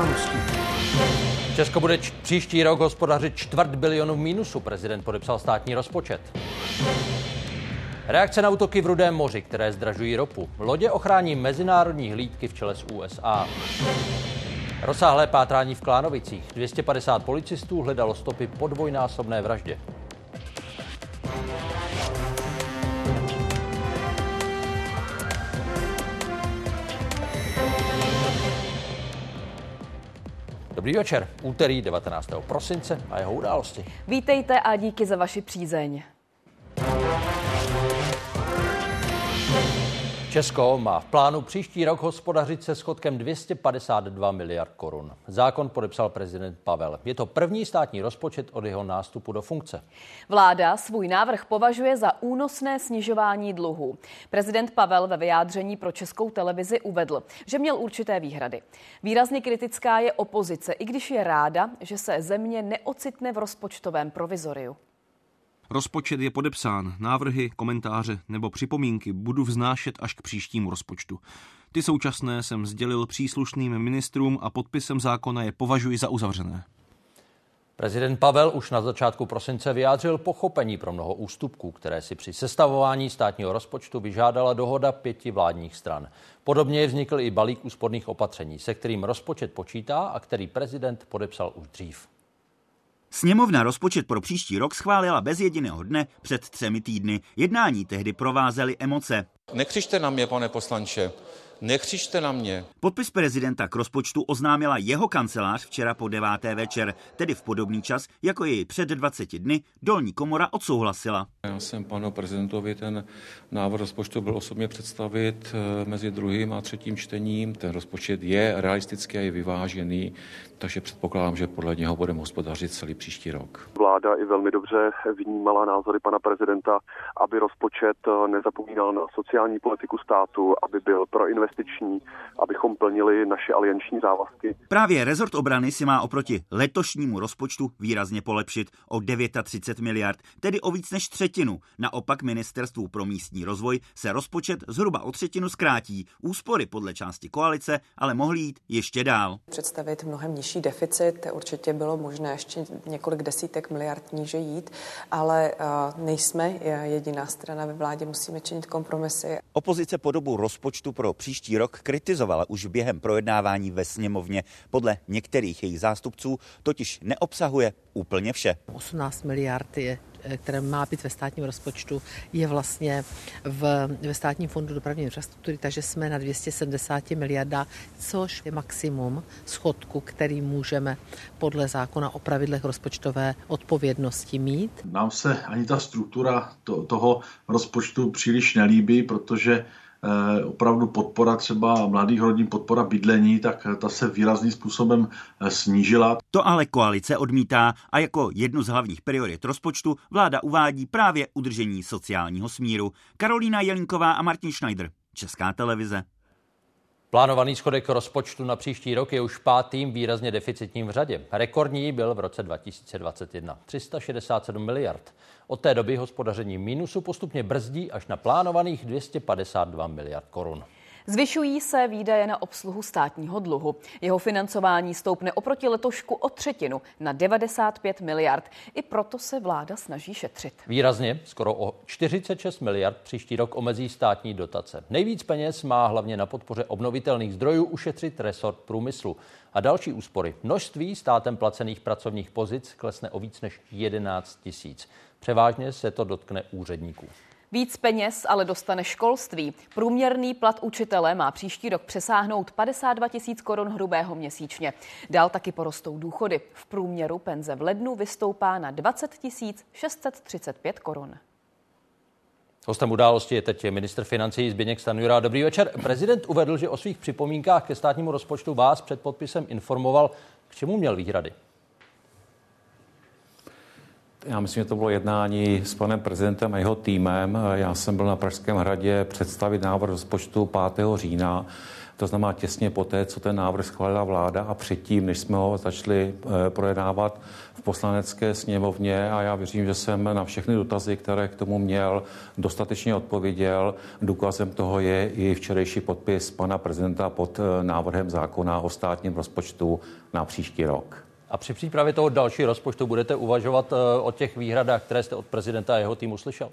události. Česko bude č- příští rok hospodařit čtvrt bilionu v mínusu. Prezident podepsal státní rozpočet. Reakce na útoky v Rudém moři, které zdražují ropu. Lodě ochrání mezinárodní hlídky v čele s USA. Rozsáhlé pátrání v Klánovicích. 250 policistů hledalo stopy po dvojnásobné vraždě. Dobrý večer, úterý 19. prosince a jeho události. Vítejte a díky za vaši přízeň. Česko má v plánu příští rok hospodařit se schodkem 252 miliard korun. Zákon podepsal prezident Pavel. Je to první státní rozpočet od jeho nástupu do funkce. Vláda svůj návrh považuje za únosné snižování dluhu. Prezident Pavel ve vyjádření pro českou televizi uvedl, že měl určité výhrady. Výrazně kritická je opozice, i když je ráda, že se země neocitne v rozpočtovém provizoriu. Rozpočet je podepsán, návrhy, komentáře nebo připomínky budu vznášet až k příštímu rozpočtu. Ty současné jsem sdělil příslušným ministrům a podpisem zákona je považuji za uzavřené. Prezident Pavel už na začátku prosince vyjádřil pochopení pro mnoho ústupků, které si při sestavování státního rozpočtu vyžádala dohoda pěti vládních stran. Podobně vznikl i balík úsporných opatření, se kterým rozpočet počítá a který prezident podepsal už dřív. Sněmovna rozpočet pro příští rok schválila bez jediného dne před třemi týdny. Jednání tehdy provázely emoce. Nekřičte na mě, pane poslanče. Nekřičte na mě. Podpis prezidenta k rozpočtu oznámila jeho kancelář včera po deváté večer, tedy v podobný čas, jako jej před 20 dny dolní komora odsouhlasila. Já jsem panu prezidentovi ten návrh rozpočtu byl osobně představit eh, mezi druhým a třetím čtením. Ten rozpočet je realistický a je vyvážený, takže předpokládám, že podle něho budeme hospodařit celý příští rok. Vláda i velmi dobře vnímala názory pana prezidenta, aby rozpočet eh, nezapomínal na sociální politiku státu, aby byl pro investiční, abychom plnili naše alianční závazky. Právě rezort obrany si má oproti letošnímu rozpočtu výrazně polepšit o 39 miliard, tedy o víc než třetinu. Naopak ministerstvu pro místní rozvoj se rozpočet zhruba o třetinu zkrátí. Úspory podle části koalice ale mohly jít ještě dál. Představit mnohem nižší deficit, určitě bylo možné ještě několik desítek miliard níže jít, ale uh, nejsme jediná strana ve vládě, musíme činit kompromisy. Opozice podobu rozpočtu pro příští rok kritizovala už během projednávání ve sněmovně. Podle některých jejich zástupců totiž neobsahuje úplně vše. 18 miliard je které má být ve státním rozpočtu, je vlastně v, ve státním fondu dopravní infrastruktury, takže jsme na 270 miliardách, což je maximum schodku, který můžeme podle zákona o pravidlech rozpočtové odpovědnosti mít. Nám se ani ta struktura to, toho rozpočtu příliš nelíbí, protože Eh, opravdu podpora třeba mladých rodin, podpora bydlení, tak ta se výrazným způsobem eh, snížila. To ale koalice odmítá a jako jednu z hlavních priorit rozpočtu vláda uvádí právě udržení sociálního smíru. Karolína Jelinková a Martin Schneider, Česká televize. Plánovaný schodek rozpočtu na příští rok je už pátým výrazně deficitním v řadě. Rekordní byl v roce 2021 367 miliard. Od té doby hospodaření mínusu postupně brzdí až na plánovaných 252 miliard korun. Zvyšují se výdaje na obsluhu státního dluhu. Jeho financování stoupne oproti letošku o třetinu na 95 miliard. I proto se vláda snaží šetřit. Výrazně, skoro o 46 miliard příští rok omezí státní dotace. Nejvíc peněz má hlavně na podpoře obnovitelných zdrojů ušetřit resort průmyslu. A další úspory. Množství státem placených pracovních pozic klesne o víc než 11 tisíc. Převážně se to dotkne úředníků. Víc peněz ale dostane školství. Průměrný plat učitele má příští rok přesáhnout 52 tisíc korun hrubého měsíčně. Dál taky porostou důchody. V průměru penze v lednu vystoupá na 20 635 korun. Hostem události je teď minister financí Zběněk Stanjura. Dobrý večer. Prezident uvedl, že o svých připomínkách ke státnímu rozpočtu vás před podpisem informoval. K čemu měl výhrady? Já myslím, že to bylo jednání s panem prezidentem a jeho týmem. Já jsem byl na Pražském hradě představit návrh rozpočtu 5. října To znamená těsně poté, co ten návrh schválila vláda a předtím, než jsme ho začali eh, projednávat v poslanecké sněmovně a já věřím, že jsem na všechny dotazy, které k tomu měl, dostatečně odpověděl. Důkazem toho je i včerejší podpis pana prezidenta pod eh, návrhem zákona o státním rozpočtu na příští rok. A při přípravě toho dalšího rozpočtu budete uvažovat eh, o těch výhradách, které jste od prezidenta a jeho týmu slyšel?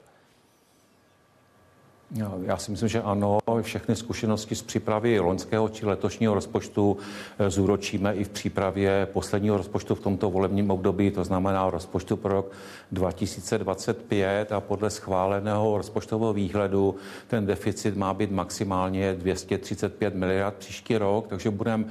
Já si myslím, že ano. Všechny zkušenosti z přípravy loňského či letošního rozpočtu eh, zúročíme i v přípravě posledního rozpočtu v tomto volebním období, to znamená rozpočtu pro rok 2025 a podle schváleného rozpočtového výhledu ten deficit má být maximálně 235 miliard příští rok, takže budeme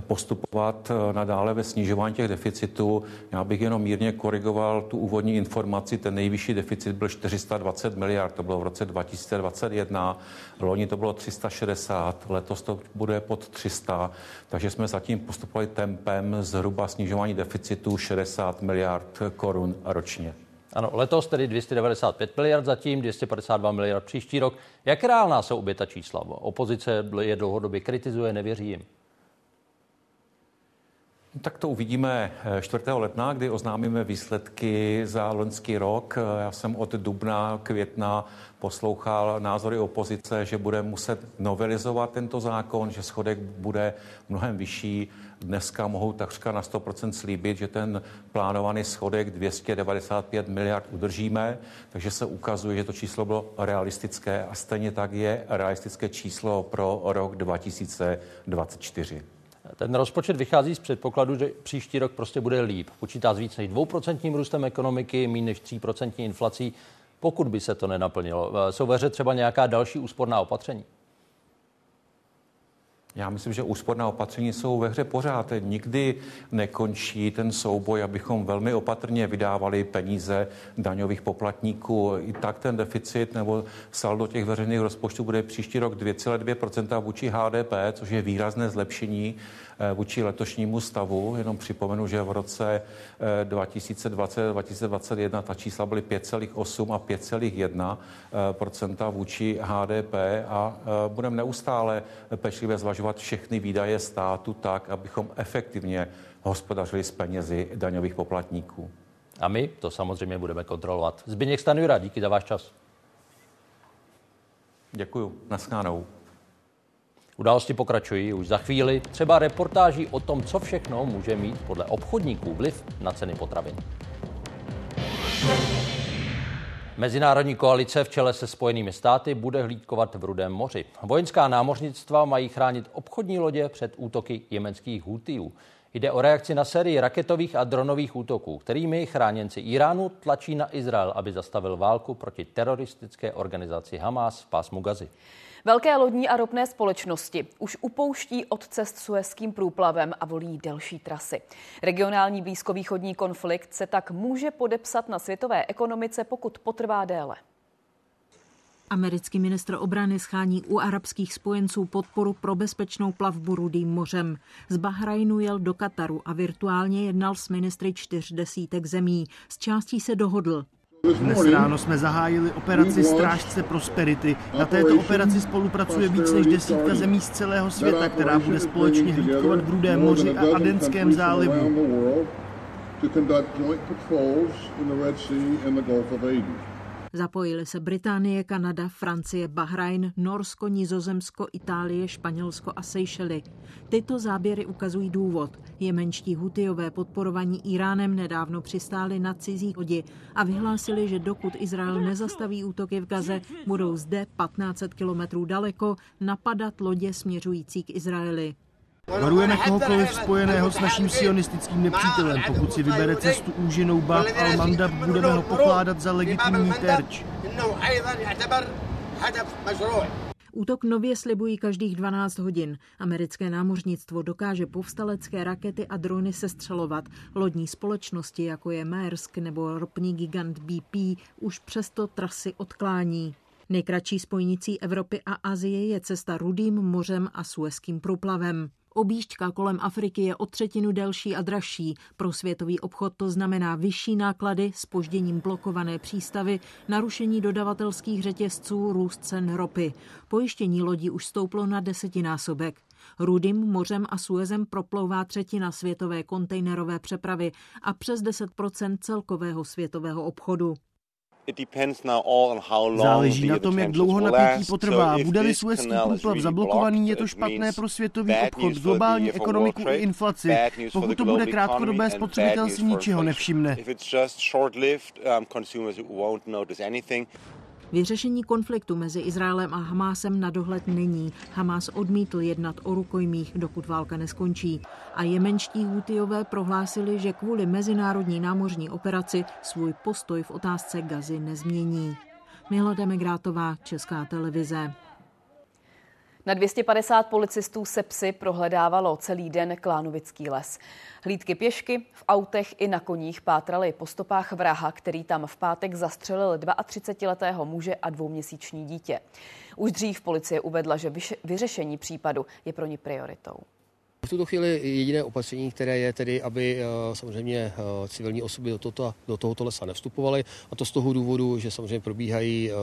postupovat eh, nadále ve snižování těch deficitů. Já bych jenom mírně korigoval tu úvodní informaci. Ten nejvyšší deficit byl 420 miliard, to bylo v roce 2021. Loni to bylo 360, letos to bude pod 300, takže jsme zatím postupovali tempem zhruba snižování deficitu 60 miliard korun ročně. Ano, letos tedy 295 miliard zatím, 252 miliard příští rok. Jak reálná jsou obě ta čísla? Opozice je dlouhodobě kritizuje, nevěří jim. Tak to uvidíme 4. Eh, ledna, kdy oznámíme výsledky za loňský rok. Eh, já jsem od dubna, května poslouchal názory opozice, že bude muset novelizovat tento zákon, že schodek bude mnohem vyšší. Dneska mohu takřka na 100% slíbit, že ten plánovaný schodek 295 miliard udržíme, takže se ukazuje, že to číslo bylo realistické a stejně tak je realistické číslo pro rok 2024. Ten rozpočet vychází z předpokladu, že příští rok prostě bude líp. Počítá s víc než dvouprocentním růstem ekonomiky, méně než 3% inflací. Pokud by se to nenaplnilo, jsou ve hře třeba nějaká další úsporná opatření? Já myslím, že úsporná opatření jsou ve hře pořád. Nikdy nekončí ten souboj, abychom velmi opatrně vydávali peníze daňových poplatníků. I tak ten deficit nebo saldo těch veřejných rozpočtů bude příští rok 2,2% vůči HDP, což je výrazné zlepšení vůči letošnímu stavu. Jenom připomenu, že v roce 2020-2021 eh, ta čísla byly 5,8 a 5,1 eh, vůči HDP a budeme neustále pečlivě zvažovat všechny výdaje státu tak, abychom efektivně hospodařili s penězi daňových poplatníků. A my to samozřejmě budeme kontrolovat. Zbigněk Stanjura, díky za váš čas. Děkuju. Naschánou. Události pokračují už za chvíli, třeba reportáží o tom, co všechno může mít podle obchodníků vliv na ceny potravin. Mezinárodní koalice v čele se Spojenými státy bude hlídkovat v Rudém moři. Vojenská námořnictva mají chránit obchodní lodě před útoky jemenských hůtijů. Jde o reakci na sérii raketových a dronových útoků, kterými chráněnci Iránu tlačí na Izrael, aby zastavil válku proti teroristické organizaci Hamas v pásmu Gazy. Velké lodní a ropné společnosti už upouští od cest suezským průplavem a volí delší trasy. Regionální blízkovýchodní konflikt se tak může podepsat na světové ekonomice, pokud potrvá déle. Americký ministr obrany schání u arabských spojenců podporu pro bezpečnou plavbu Rudým mořem. Z Bahrajnu jel do Kataru a virtuálně jednal s ministry čtyř desítek zemí. Z částí se dohodl. Dnes ráno jsme zahájili operaci Strážce Prosperity. Na této operaci spolupracuje víc než desítka zemí z celého světa, která bude společně hlídkovat v Rudém moři a Adenském zálivu. to conduct joint patrols in the Red Sea and the Gulf of Aden. Zapojili se Británie, Kanada, Francie, Bahrajn, Norsko, Nizozemsko, Itálie, Španělsko a Seychely. Tyto záběry ukazují důvod. Jemenští hutijové podporovaní Iránem nedávno přistáli na cizí lodi a vyhlásili, že dokud Izrael nezastaví útoky v Gaze, budou zde 1500 kilometrů daleko napadat lodě směřující k Izraeli. Varujeme kohokoliv spojeného s naším sionistickým nepřítelem. Pokud si vybere cestu úžinou Bab al-Mandab, budeme ho pokládat za legitimní terč. Útok nově slibují každých 12 hodin. Americké námořnictvo dokáže povstalecké rakety a drony sestřelovat. Lodní společnosti, jako je Maersk nebo ropní gigant BP, už přesto trasy odklání. Nejkratší spojnicí Evropy a Azie je cesta Rudým mořem a Suezkým průplavem. Objížďka kolem Afriky je o třetinu delší a dražší. Pro světový obchod to znamená vyšší náklady, spožděním blokované přístavy, narušení dodavatelských řetězců, růst cen ropy. Pojištění lodí už stouplo na desetinásobek. Rudým mořem a Suezem proplouvá třetina světové kontejnerové přepravy a přes 10% celkového světového obchodu. Záleží na tom, jak dlouho napětí potrvá. Bude-li Suezký průplav zablokovaný, je to špatné pro světový obchod, globální ekonomiku i inflaci. Pokud to bude krátkodobé, spotřebitel si ničeho nevšimne. Vyřešení konfliktu mezi Izraelem a Hamásem na dohled není. Hamás odmítl jednat o rukojmích, dokud válka neskončí. A jemenští hůtyové prohlásili, že kvůli mezinárodní námořní operaci svůj postoj v otázce Gazy nezmění. Mihla Demegrátová, Česká televize. Na 250 policistů se psy prohledávalo celý den Klánovický les. Hlídky pěšky, v autech i na koních pátrali po stopách vraha, který tam v pátek zastřelil 32-letého muže a dvouměsíční dítě. Už dřív policie uvedla, že vyřešení případu je pro ně prioritou. V tuto chvíli jediné opatření, které je tedy, aby eh, samozřejmě eh, civilní osoby do, tohoto, do tohoto lesa nevstupovaly. A to z toho důvodu, že samozřejmě probíhají eh,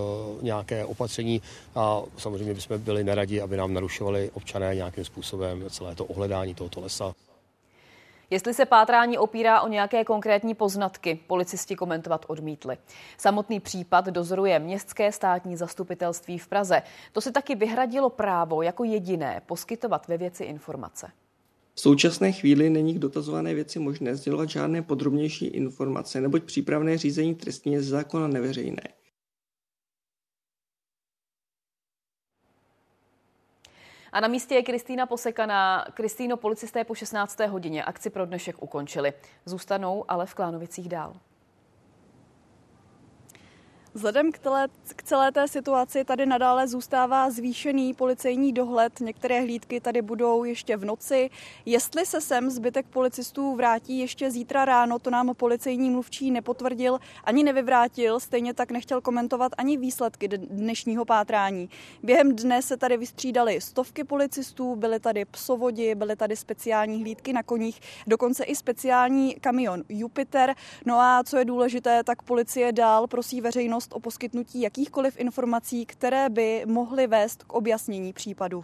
nějaké opatření a samozřejmě bychom byli neradi, aby nám narušovali občané nějakým způsobem celé to ohledání tohoto lesa. Jestli se pátrání opírá o nějaké konkrétní poznatky, policisti komentovat odmítli. Samotný případ dozoruje Městské státní zastupitelství v Praze. To si taky vyhradilo právo jako jediné poskytovat ve věci informace. V současné chvíli není k dotazované věci možné sdělovat žádné podrobnější informace, neboť přípravné řízení trestní je zákona neveřejné. A na místě je Kristýna Posekaná. Kristýno, policisté po 16. hodině akci pro dnešek ukončili. Zůstanou ale v Klánovicích dál. Vzhledem k, tele, k celé té situaci tady nadále zůstává zvýšený policejní dohled. Některé hlídky tady budou ještě v noci. Jestli se sem zbytek policistů vrátí ještě zítra ráno, to nám policejní mluvčí nepotvrdil ani nevyvrátil. Stejně tak nechtěl komentovat ani výsledky dnešního pátrání. Během dne se tady vystřídali stovky policistů, byly tady psovodi, byly tady speciální hlídky na koních, dokonce i speciální kamion Jupiter. No a co je důležité, tak policie dál prosí veřejnost žádost o poskytnutí jakýchkoliv informací, které by mohly vést k objasnění případu.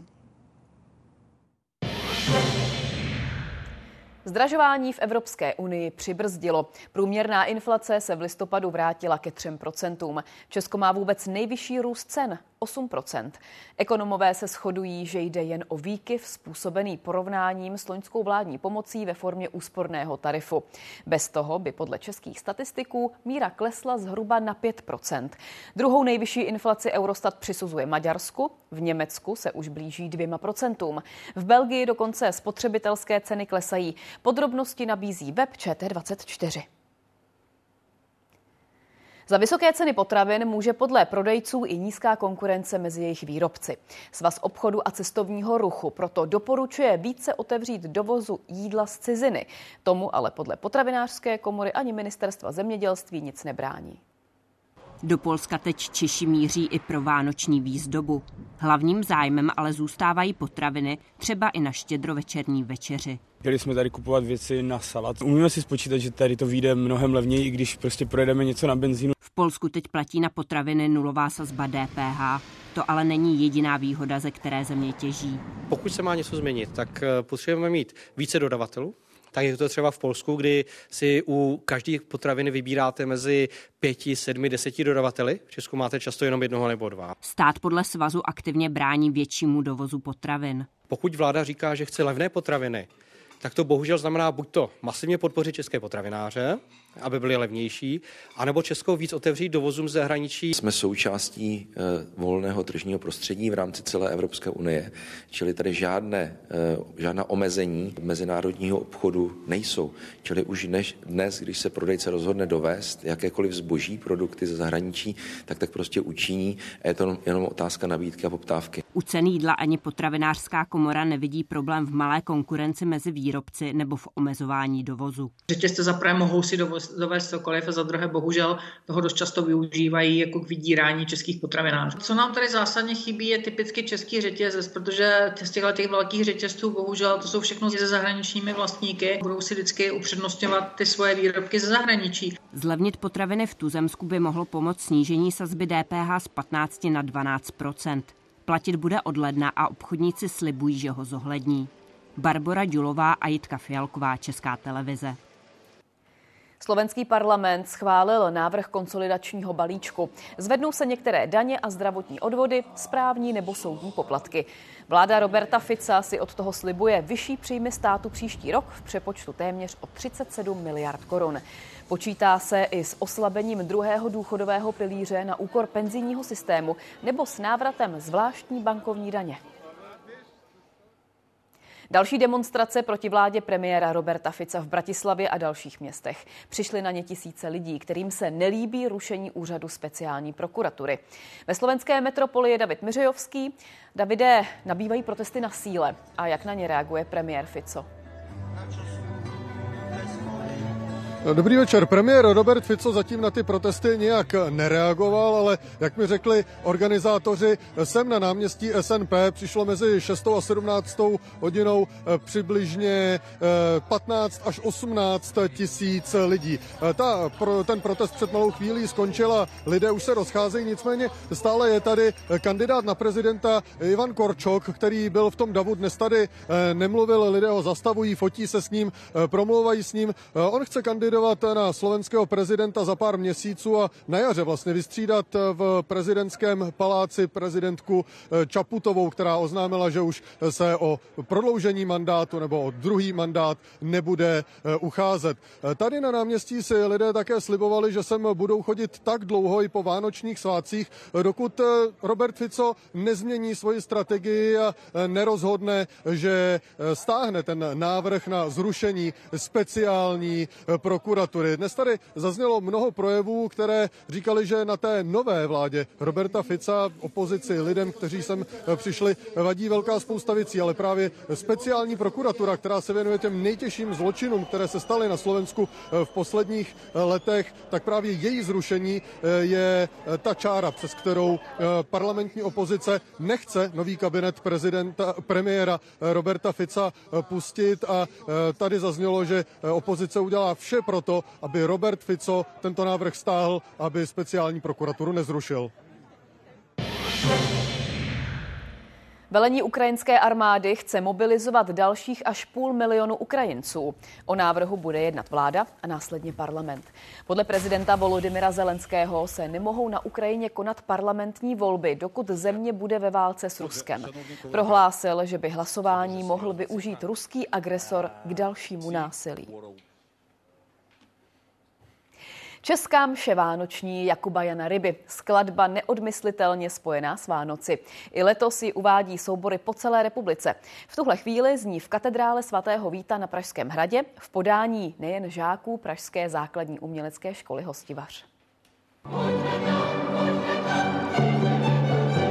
Zdražování v Evropské unii přibrzdilo. Průměrná inflace se v listopadu vrátila ke 3%. Česko má vůbec nejvyšší růst cen 8% Ekonomové se shodují, že jde jen o výkyv způsobený porovnáním s loňskou vládní pomocí ve formě úsporného tarifu. Bez toho by podle českých statistiků míra klesla zhruba na 5% Druhou nejvyšší inflaci Eurostat přisuzuje Maďarsku, v Německu se už blíží dvěma procentům. V Belgii dokonce spotřebitelské ceny klesají. Podrobnosti nabízí web ČT24. Za vysoké ceny potravin může podle prodejců i nízká konkurence mezi jejich výrobci. Svaz obchodu a cestovního ruchu proto doporučuje více otevřít dovozu jídla z ciziny. Tomu ale podle potravinářské komory ani ministerstva zemědělství nic nebrání. Do Polska teď Češi míří i pro vánoční výzdobu. Hlavním zájmem ale zůstávají potraviny, třeba i na štědrovečerní večeři. Chtěli jsme tady kupovat věci na salat. Umíme si spočítat, že tady to vyjde mnohem levněji, i když prostě projedeme něco na benzínu. V Polsku teď platí na potraviny nulová sazba DPH. To ale není jediná výhoda, ze které země těží. Pokud se má něco změnit, tak eh, potřebujeme mít více dodavatelů, tak je to třeba v Polsku, kdy si u každé potraviny vybíráte mezi pěti, sedmi, deseti dodavateli. V Česku máte často jenom jednoho nebo dva. Stát podle svazu aktivně brání většímu dovozu potravin. Pokud vláda říká, že chce levné potraviny, tak to bohužel znamená buď to masivně podpořit české potravináře, aby byly levnější, anebo Českou víc otevřít dovozům z zahraničí. Jsme součástí e, volného tržního prostředí v rámci celé Evropské unie, čili tady žádné, e, žádná omezení mezinárodního obchodu nejsou. Čili už dnes, dnes, když se prodejce rozhodne dovést jakékoliv zboží, produkty ze zahraničí, tak tak prostě učiní. Je to jenom otázka nabídky a poptávky. U cen jídla ani potravinářská komora nevidí problém v malé konkurenci mezi výrobci nebo v omezování dovozu. Řetězce zaprvé mohou si dovoz dovést cokoliv a za druhé bohužel toho dost často využívají jako k vydírání českých potravinářů. Co nám tady zásadně chybí je typicky český řetězec, protože z těchto těch velkých řetězců bohužel to jsou všechno se zahraničními vlastníky, budou si vždycky upřednostňovat ty svoje výrobky ze zahraničí. Zlevnit potraviny v Tuzemsku by mohlo pomoct snížení sazby DPH z 15 na 12% Platit bude od ledna a obchodníci slibují, že ho zohlední. Barbara Dulová a Jitka Fialková, Česká televize. Slovenský parlament schválil návrh konsolidačního balíčku. Zvednou se některé daně a zdravotní odvody, správní nebo soudní poplatky. Vláda Roberta Fica si od toho slibuje vyšší příjmy státu příští rok v přepočtu téměř o 37 miliard korun. Počítá se i s oslabením druhého důchodového pilíře na úkor penzijního systému nebo s návratem zvláštní bankovní daně. Další demonstrace proti vládě premiéra Roberta Fica v Bratislavě a dalších městech. Přišly na ně tisíce lidí, kterým se nelíbí rušení úřadu speciální prokuratury. Ve slovenské metropoli je David Miřejovský. Davide, nabývají protesty na síle. A jak na ně reaguje premiér Fico? Dobrý večer. Premiér Robert Fico zatím na ty protesty nějak nereagoval, ale jak mi řekli organizátoři, sem na náměstí SNP přišlo mezi 6 a 17 hodinou eh, přibližně 15 eh, až 18 tisíc lidí. Eh, ta, ten protest před malou chvílí skončil a lidé už se rozcházejí, nicméně stále je tady kandidát na prezidenta Ivan Korčok, který byl v tom davu dnes tady nemluvil, lidé ho zastavují, fotí se s ním, promlouvají s ním. On chce kandidovat kandidovat na slovenského prezidenta za pár měsíců a na jaře vlastně vystřídat v prezidentském paláci prezidentku eh, Čaputovou, která oznámila, že už se o prodloužení mandátu nebo o druhý mandát nebude eh, ucházet. Eh, tady na náměstí si lidé také slibovali, že sem budou chodit tak dlouho i po vánočních svátcích, dokud Robert Fico nezmění svoji strategii a nerozhodne, že stáhne ten návrh na zrušení speciální pro prokuratury. Dnes tady zaznělo mnoho projevů, které říkali, že na té nové vládě Roberta Fica, opozici, lidem, kteří sem přišli, vadí velká spousta věcí, ale právě speciální prokuratura, která se věnuje těm nejtěžším zločinům, které se staly na Slovensku v posledních letech, tak právě její zrušení je ta čára, přes kterou parlamentní opozice nechce nový kabinet prezidenta, premiéra Roberta Fica pustit a tady zaznělo, že opozice udělá vše pro to, aby Robert Fico tento návrh stáhl, aby speciální prokuraturu nezrušil. Velení ukrajinské armády chce mobilizovat dalších až půl milionu Ukrajinců. O návrhu bude jednat vláda a následně parlament. Podle prezidenta Volodymyra Zelenského se nemohou na Ukrajině konat parlamentní volby, dokud země bude ve válce s Ruskem. Prohlásil, že by hlasování mohl využít ruský agresor k dalšímu násilí. Česká mše vánoční Jakuba Jana Ryby, skladba neodmyslitelně spojená s Vánoci. I letos ji uvádí soubory po celé republice. V tuhle chvíli zní v katedrále svatého Víta na Pražském hradě v podání nejen žáků Pražské základní umělecké školy Hostivař.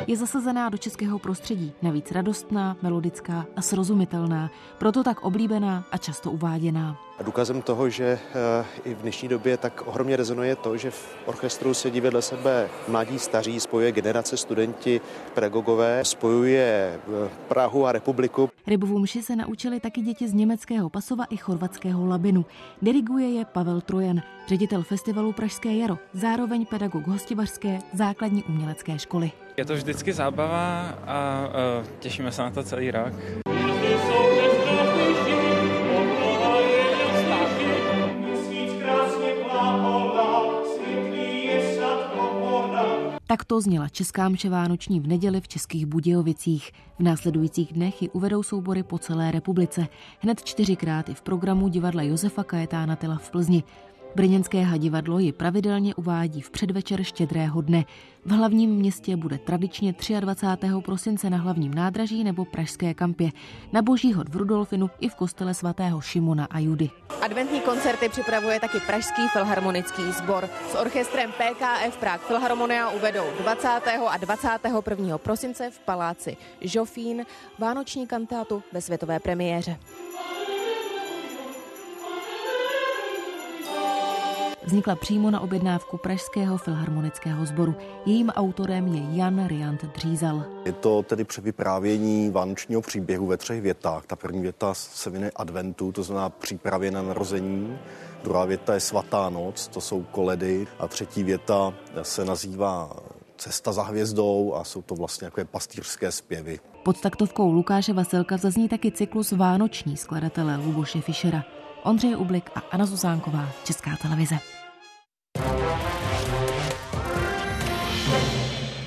Je zasazená do českého prostředí, navíc radostná, melodická a srozumitelná, proto tak oblíbená a často uváděná. A důkazem toho, že eh, i v dnešní době tak ohromně rezonuje to, že v orchestru sedí vedle sebe mladí staří, spojuje generace studenti, pedagogové, spojuje eh, Prahu a republiku. Rybovou mši se naučili taky děti z německého Pasova i chorvatského Labinu. Diriguje je Pavel Trojan, ředitel festivalu Pražské jaro, zároveň pedagog hostivařské základní umělecké školy. Je to vždycky zábava a, a těšíme se na to celý rok. Takto zněla Česká mše vánoční v neděli v Českých Budějovicích. V následujících dnech ji uvedou soubory po celé republice. Hned čtyřikrát i v programu divadla Josefa Kajetána Tela v Plzni. Brněnské hadivadlo ji pravidelně uvádí v předvečer štědrého dne. V hlavním městě bude tradičně 23. prosince na hlavním nádraží nebo Pražské kampě, na Boží hod v Rudolfinu i v kostele svatého Šimona a Judy. Adventní koncerty připravuje taky Pražský filharmonický sbor. S orchestrem PKF Prague Filharmonia uvedou 20. a 21. prosince v paláci Žofín Vánoční kantátu ve světové premiéře. Vznikla přímo na objednávku Pražského filharmonického sboru. Jejím autorem je Jan Riant Dřízal. Je to tedy převyprávění vánočního příběhu ve třech větách. Ta první věta se věnuje adventu, to znamená přípravě na narození. Druhá věta je svatá noc, to jsou koledy. A třetí věta se nazývá cesta za hvězdou a jsou to vlastně jako pastýřské zpěvy. Pod taktovkou Lukáše Vasilka zazní taky cyklus Vánoční skladatele Luboše Fischera. Ondřej Ublik a Anna Zuzánková, Česká televize.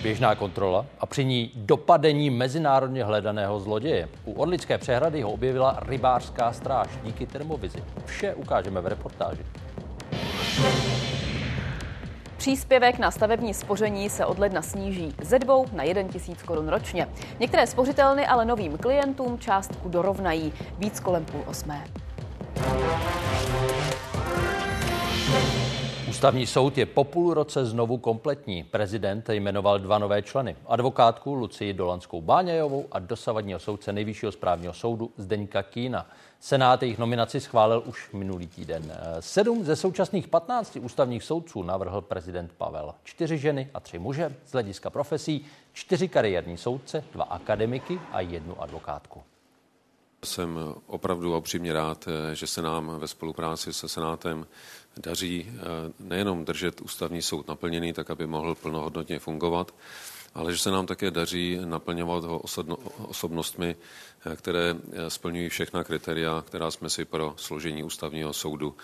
Běžná kontrola a při ní dopadení mezinárodně hledaného zloděje. U Orlické přehrady ho objevila rybářská stráž díky termovizi. Vše ukážeme v reportáži. Příspěvek na stavební spoření se od ledna sníží ze 2 na 1 tisíc korun ročně. Některé spořitelny ale novým klientům částku dorovnají. Víc kolem půl osmé. Ústavní soud je po půl roce znovu kompletní. Prezident jmenoval dva nové členy. Advokátku Lucii Dolanskou Báňajovou a dosavadního soudce Nejvyššího správního soudu Zdeňka Kína. Senát jejich nominaci schválil už minulý týden. Sedm ze současných 15 ústavních soudců navrhl prezident Pavel. Čtyři ženy a tři muže z hlediska profesí, čtyři kariérní soudce, dva akademiky a jednu advokátku. Jsem opravdu upřímně rád, že se nám ve spolupráci se Senátem daří eh, nejenom držet ústavní soud naplněný, tak aby mohl plnohodnotně fungovat, ale že se nám také daří naplňovat ho osobnostmi, eh, které eh, splňují všechna kritéria, která jsme si pro složení ústavního soudu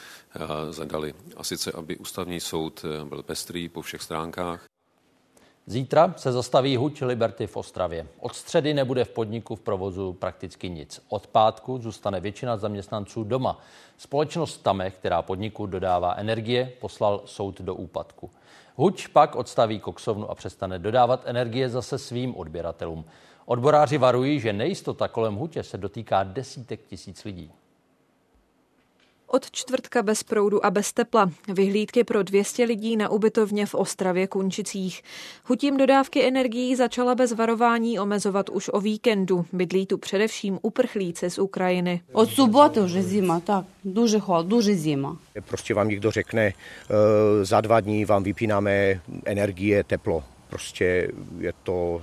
zadali. A sice, aby ústavní soud byl pestrý po všech stránkách, Zítra se zastaví huť Liberty v Ostravě. Od středy nebude v podniku v provozu prakticky nic. Od pátku zůstane většina zaměstnanců doma. Společnost Tamech, která podniku dodává energie, poslal soud do úpadku. Huť pak odstaví koksovnu a přestane dodávat energie zase svým odběratelům. Odboráři varují, že nejistota kolem hutě se dotýká desítek tisíc lidí. Od čtvrtka bez proudu a bez tepla. Vyhlídky pro 200 lidí na ubytovně v Ostravě Kunčicích. Chutím dodávky energií začala bez varování omezovat už o víkendu. Bydlí tu především uprchlíci z Ukrajiny. Od soboty už zima, tak. Duže chod, duže zima. Prostě vám někdo řekne, e, za dva dní vám vypínáme energie, teplo prostě je to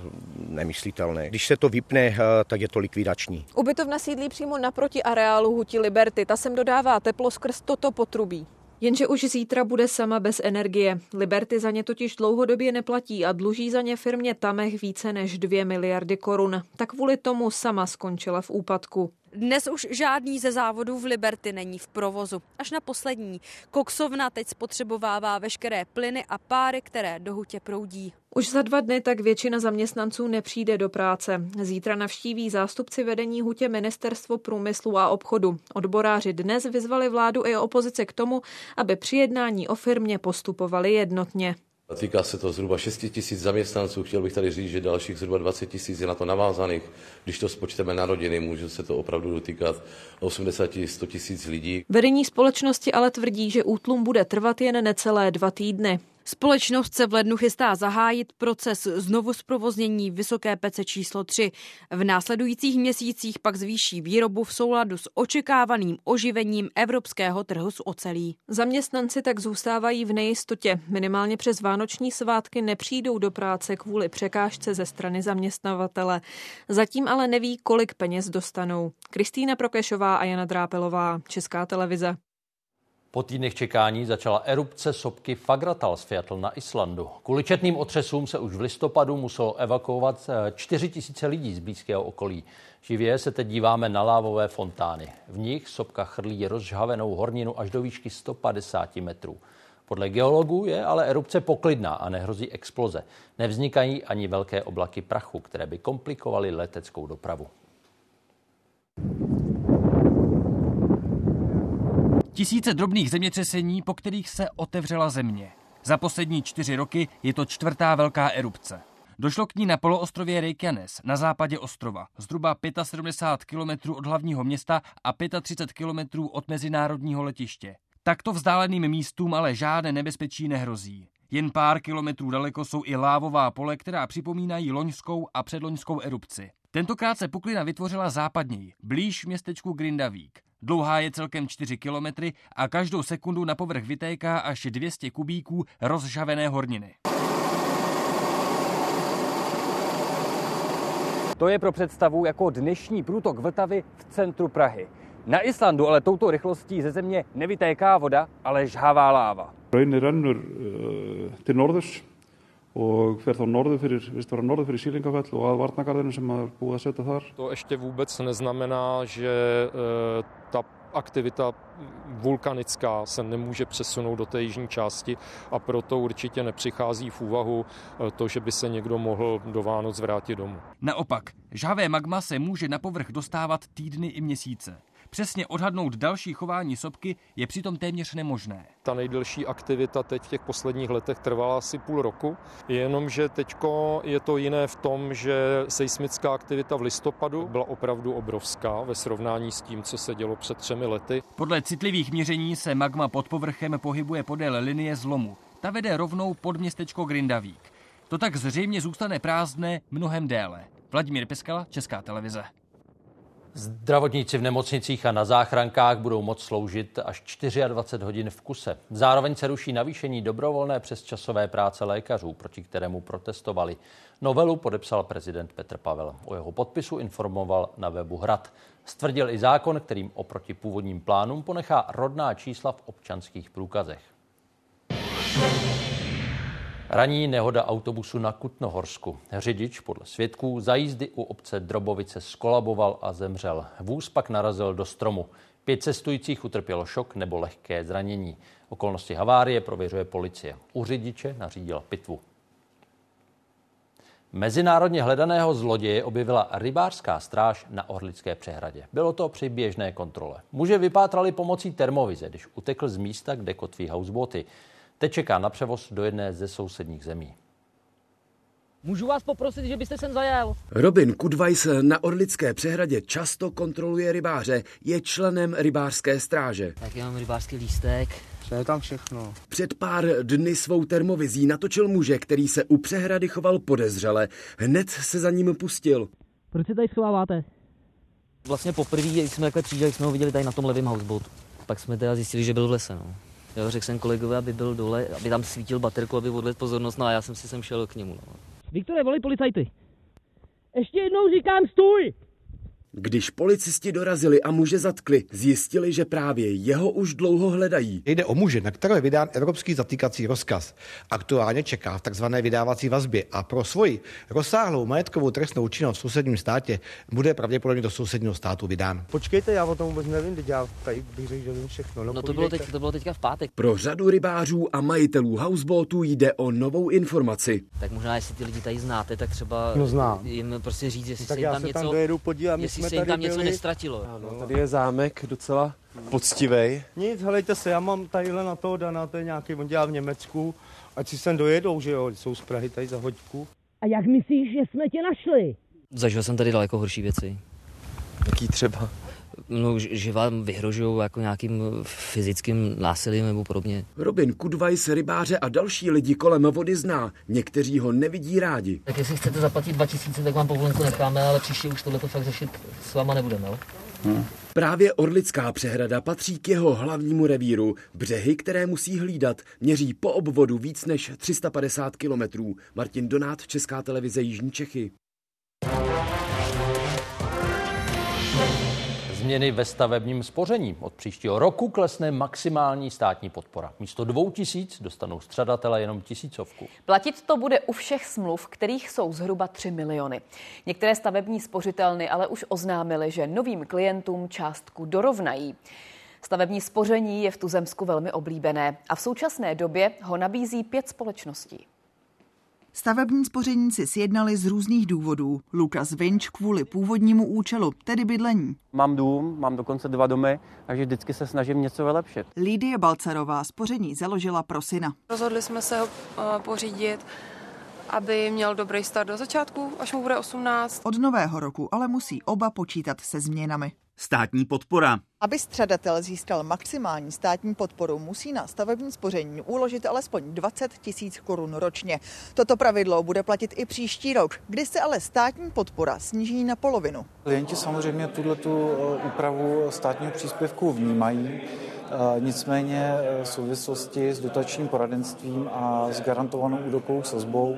nemyslitelné. Když se to vypne, eh, tak je to likvidační. Ubytovna sídlí přímo naproti areálu Huti Liberty. Ta sem dodává teplo skrz toto potrubí. Jenže už zítra bude sama bez energie. Liberty za ně totiž dlouhodobě neplatí a dluží za ně firmě Tamech více než 2 miliardy korun. Tak kvůli tomu sama skončila v úpadku. Dnes už žádný ze závodů v Liberty není v provozu. Až na poslední. Koksovna teď spotřebovává veškeré plyny a páry, které do hutě proudí. Už za dva dny tak většina zaměstnanců nepřijde do práce. Zítra navštíví zástupci vedení hutě Ministerstvo průmyslu a obchodu. Odboráři dnes vyzvali vládu i opozici k tomu, aby při jednání o firmě postupovali jednotně. Týká se to zhruba 6 tisíc zaměstnanců. Chtěl bych tady říct, že dalších zhruba 20 tisíc je na to navázaných. Když to spočteme na rodiny, může se to opravdu dotýkat 80-100 tisíc lidí. Vedení společnosti ale tvrdí, že útlum bude trvat jen necelé dva týdny. Společnost se v lednu chystá zahájit proces znovu zprovoznění Vysoké pece číslo 3. V následujících měsících pak zvýší výrobu v souladu s očekávaným oživením evropského trhu s ocelí. Zaměstnanci tak zůstávají v nejistotě. Minimálně přes vánoční svátky nepřijdou do práce kvůli překážce ze strany zaměstnavatele. Zatím ale neví, kolik peněz dostanou. Kristýna Prokešová a Jana Drápelová, Česká televize. Po týdnech čekání začala erupce sopky Fagratalsfjall na Islandu. Kvůli četným otřesům se už v listopadu muselo evakuovat 4 eh, 000 lidí z blízkého okolí. Živě se teď díváme na lávové fontány. V nich sopka chrlí rozžhavenou horninu až do výšky 150 metrů. Podle geologů je ale erupce poklidná a nehrozí exploze. Nevznikají ani velké oblaky prachu, které by komplikovaly leteckou dopravu. Tisíce drobných zemětřesení, po kterých se otevřela země. Za poslední čtyři roky je to čtvrtá velká erupce. Došlo k ní na poloostrově Reykjanes na západě ostrova, zhruba 75 km od hlavního města a 35 km od mezinárodního letiště. Takto vzdáleným místům ale žádné nebezpečí nehrozí. Jen pár kilometrů daleko jsou i lávová pole, která připomínají loňskou a předloňskou erupci. Tentokrát se puklina vytvořila západněji, blíž městečku Grindavík. Dlouhá je celkem 4 kilometry a každou sekundu na povrch vytéká až 200 kubíků rozžavené horniny. To je pro představu jako dnešní průtok Vltavy v centru Prahy. Na Islandu ale touto rychlostí ze země nevytéká voda, ale žhavá láva. Rennur uh, til norðurs og fer þá norður fyrir, vist vera norður fyrir Sílingafell og að Varnagarðinu sem er búið að setja þar. To ještě vůbec neznamená, že e, ta aktivita vulkanická se nemůže přesunout do té jižní části a proto určitě nepřichází v úvahu e, to, že by se někdo mohl do Vánoc vrátit domů. Naopak, žhavé magma se může na povrch dostávat týdny i měsíce. Přesně odhadnout další chování sopky je přitom téměř nemožné. Ta nejdelší aktivita teď v těch posledních letech trvala asi půl roku, jenomže teď je to jiné v tom, že seismická aktivita v listopadu byla opravdu obrovská ve srovnání s tím, co se dělo před třemi lety. Podle citlivých měření se magma pod povrchem pohybuje podél linie zlomu. Ta vede rovnou pod městečko Grindavík. To tak zřejmě zůstane prázdné mnohem déle. Vladimír Peskala, Česká televize. Zdravotníci v nemocnicích a na záchrankách budou moct sloužit až 24 hodin v kuse. Zároveň se ruší navýšení dobrovolné přesčasové práce lékařů, proti kterému protestovali. Novelu podepsal prezident Petr Pavel. O jeho podpisu informoval na webu Hrad. Stvrdil i zákon, kterým oproti původním plánům ponechá rodná čísla v občanských průkazech. Raní nehoda autobusu na Kutnohorsku. Řidič podle svědků za jízdy u obce Drobovice skolaboval a zemřel. Vůz pak narazil do stromu. Pět cestujících utrpělo šok nebo lehké zranění. Okolnosti havárie prověřuje policie. U řidiče nařídila pitvu. Mezinárodně hledaného zloděje objevila rybářská stráž na Orlické přehradě. Bylo to při běžné kontrole. Muže vypátrali pomocí termovize, když utekl z místa, kde kotví houseboty. Teď čeká na převoz do jedné ze sousedních zemí. Můžu vás poprosit, že byste sem zajel? Robin Kudvajs na Orlické přehradě často kontroluje rybáře, je členem rybářské stráže. Tak já mám rybářský lístek. Co je tam všechno? Před pár dny svou termovizí natočil muže, který se u přehrady choval podezřele. Hned se za ním pustil. Proč se tady schováváte? Vlastně poprvé, když jsme takhle přijížděli, jsme ho viděli tady na tom levém houseboatu. Pak jsme teda zjistili, že byl v lese. No. Jo, řekl jsem kolegovi, aby byl dole, aby tam svítil baterku, aby odvedl pozornost, no a já jsem si sem šel k němu. No. Viktore, volej policajty. Ještě jednou říkám stůj! Když policisti dorazili a muže zatkli, zjistili, že právě jeho už dlouho hledají. Jde o muže, na kterého je vydán evropský zatýkací rozkaz. Aktuálně čeká v tzv. vydávací vazbě a pro svoji rozsáhlou majetkovou trestnou činnost v sousedním státě bude pravděpodobně do sousedního státu vydán. Počkejte, já o tom vůbec nevím, teď já tady bych řekl, že vím všechno. No, no to, bylo teď, to bylo teďka v pátek. Pro řadu rybářů a majitelů houseboatů jde o novou informaci. Tak možná, jestli ty lidi tady znáte, tak třeba no, znám. jim prostě říct, jestli tak se jim tam něco... tam dojedu podívat, jestli se jim tam něco byli. nestratilo. Ano, tady je zámek docela poctivej. Nic, helejte se, já mám tadyhle na toho Dana, to je nějaký, on dělá v Německu, ať si sem dojedou, že jo, jsou z Prahy tady za hoďku. A jak myslíš, že jsme tě našli? Zažil jsem tady daleko horší věci. Jaký třeba? No, že vám vyhrožují jako nějakým fyzickým násilím nebo podobně. Robin Kudvajs rybáře a další lidi kolem vody zná. Někteří ho nevidí rádi. Tak jestli chcete zaplatit 2000, tak vám povolenku necháme, ale příště už tohle fakt řešit s váma nebudeme. Jo? Hmm. Právě Orlická přehrada patří k jeho hlavnímu revíru. Břehy, které musí hlídat, měří po obvodu víc než 350 kilometrů. Martin Donát, Česká televize Jižní Čechy. Změny ve stavebním spoření. Od příštího roku klesne maximální státní podpora. Místo dvou tisíc dostanou střadatele jenom tisícovku. Platit to bude u všech smluv, kterých jsou zhruba 3 miliony. Některé stavební spořitelny ale už oznámily, že novým klientům částku dorovnají. Stavební spoření je v tuzemsku velmi oblíbené a v současné době ho nabízí pět společností. Stavební spoření si sjednali z různých důvodů. Lukas Vinč kvůli původnímu účelu, tedy bydlení. Mám dům, mám dokonce dva domy, takže vždycky se snažím něco vylepšit. Lídie Balcarová spoření založila pro syna. Rozhodli jsme se ho pořídit, aby měl dobrý start do začátku, až mu bude 18. Od nového roku ale musí oba počítat se změnami. Státní podpora. Aby střadatel získal maximální státní podporu, musí na stavební spoření uložit alespoň 20 tisíc korun ročně. Toto pravidlo bude platit i příští rok, kdy se ale státní podpora sníží na polovinu. Klienti samozřejmě tuto úpravu státního příspěvku vnímají, Nicméně v souvislosti s dotačním poradenstvím a s garantovanou úrokovou sazbou,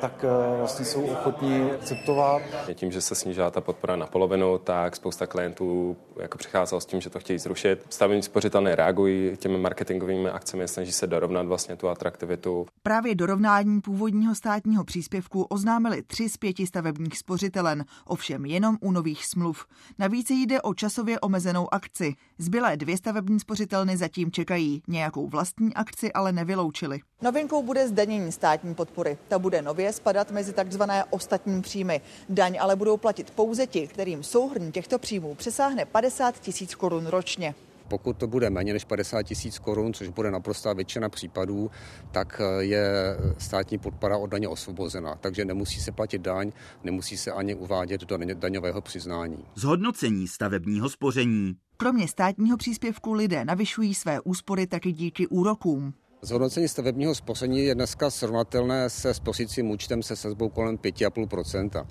tak vlastně jsou ochotní akceptovat. Tím, že se snížila ta podpora na polovinu, tak spousta klientů jako přicházelo s tím, že to chtějí zrušit. Stavební spořitelny reagují těmi marketingovými akcemi, snaží se dorovnat vlastně tu atraktivitu. Právě dorovnání původního státního příspěvku oznámili tři z pěti stavebních spořitelen, ovšem jenom u nových smluv. Navíc jde o časově omezenou akci. Zbylé dvě stavební spořitelny zatím čekají. Nějakou vlastní akci ale nevyloučili. Novinkou bude zdanění státní podpory. Ta bude nově spadat mezi takzvané ostatní příjmy. Daň ale budou platit pouze ti, kterým souhrn těchto příjmů přesáhne 50 tisíc korun ročně. Pokud to bude méně než 50 tisíc korun, což bude naprostá většina případů, tak je státní podpora od daně osvobozena. Takže nemusí se platit daň, nemusí se ani uvádět do daňového přiznání. Zhodnocení stavebního spoření. Kromě státního příspěvku lidé navyšují své úspory taky díky úrokům. Zhodnocení stavebního spoření je dneska srovnatelné se spořícím účtem se sazbou kolem 5,5%,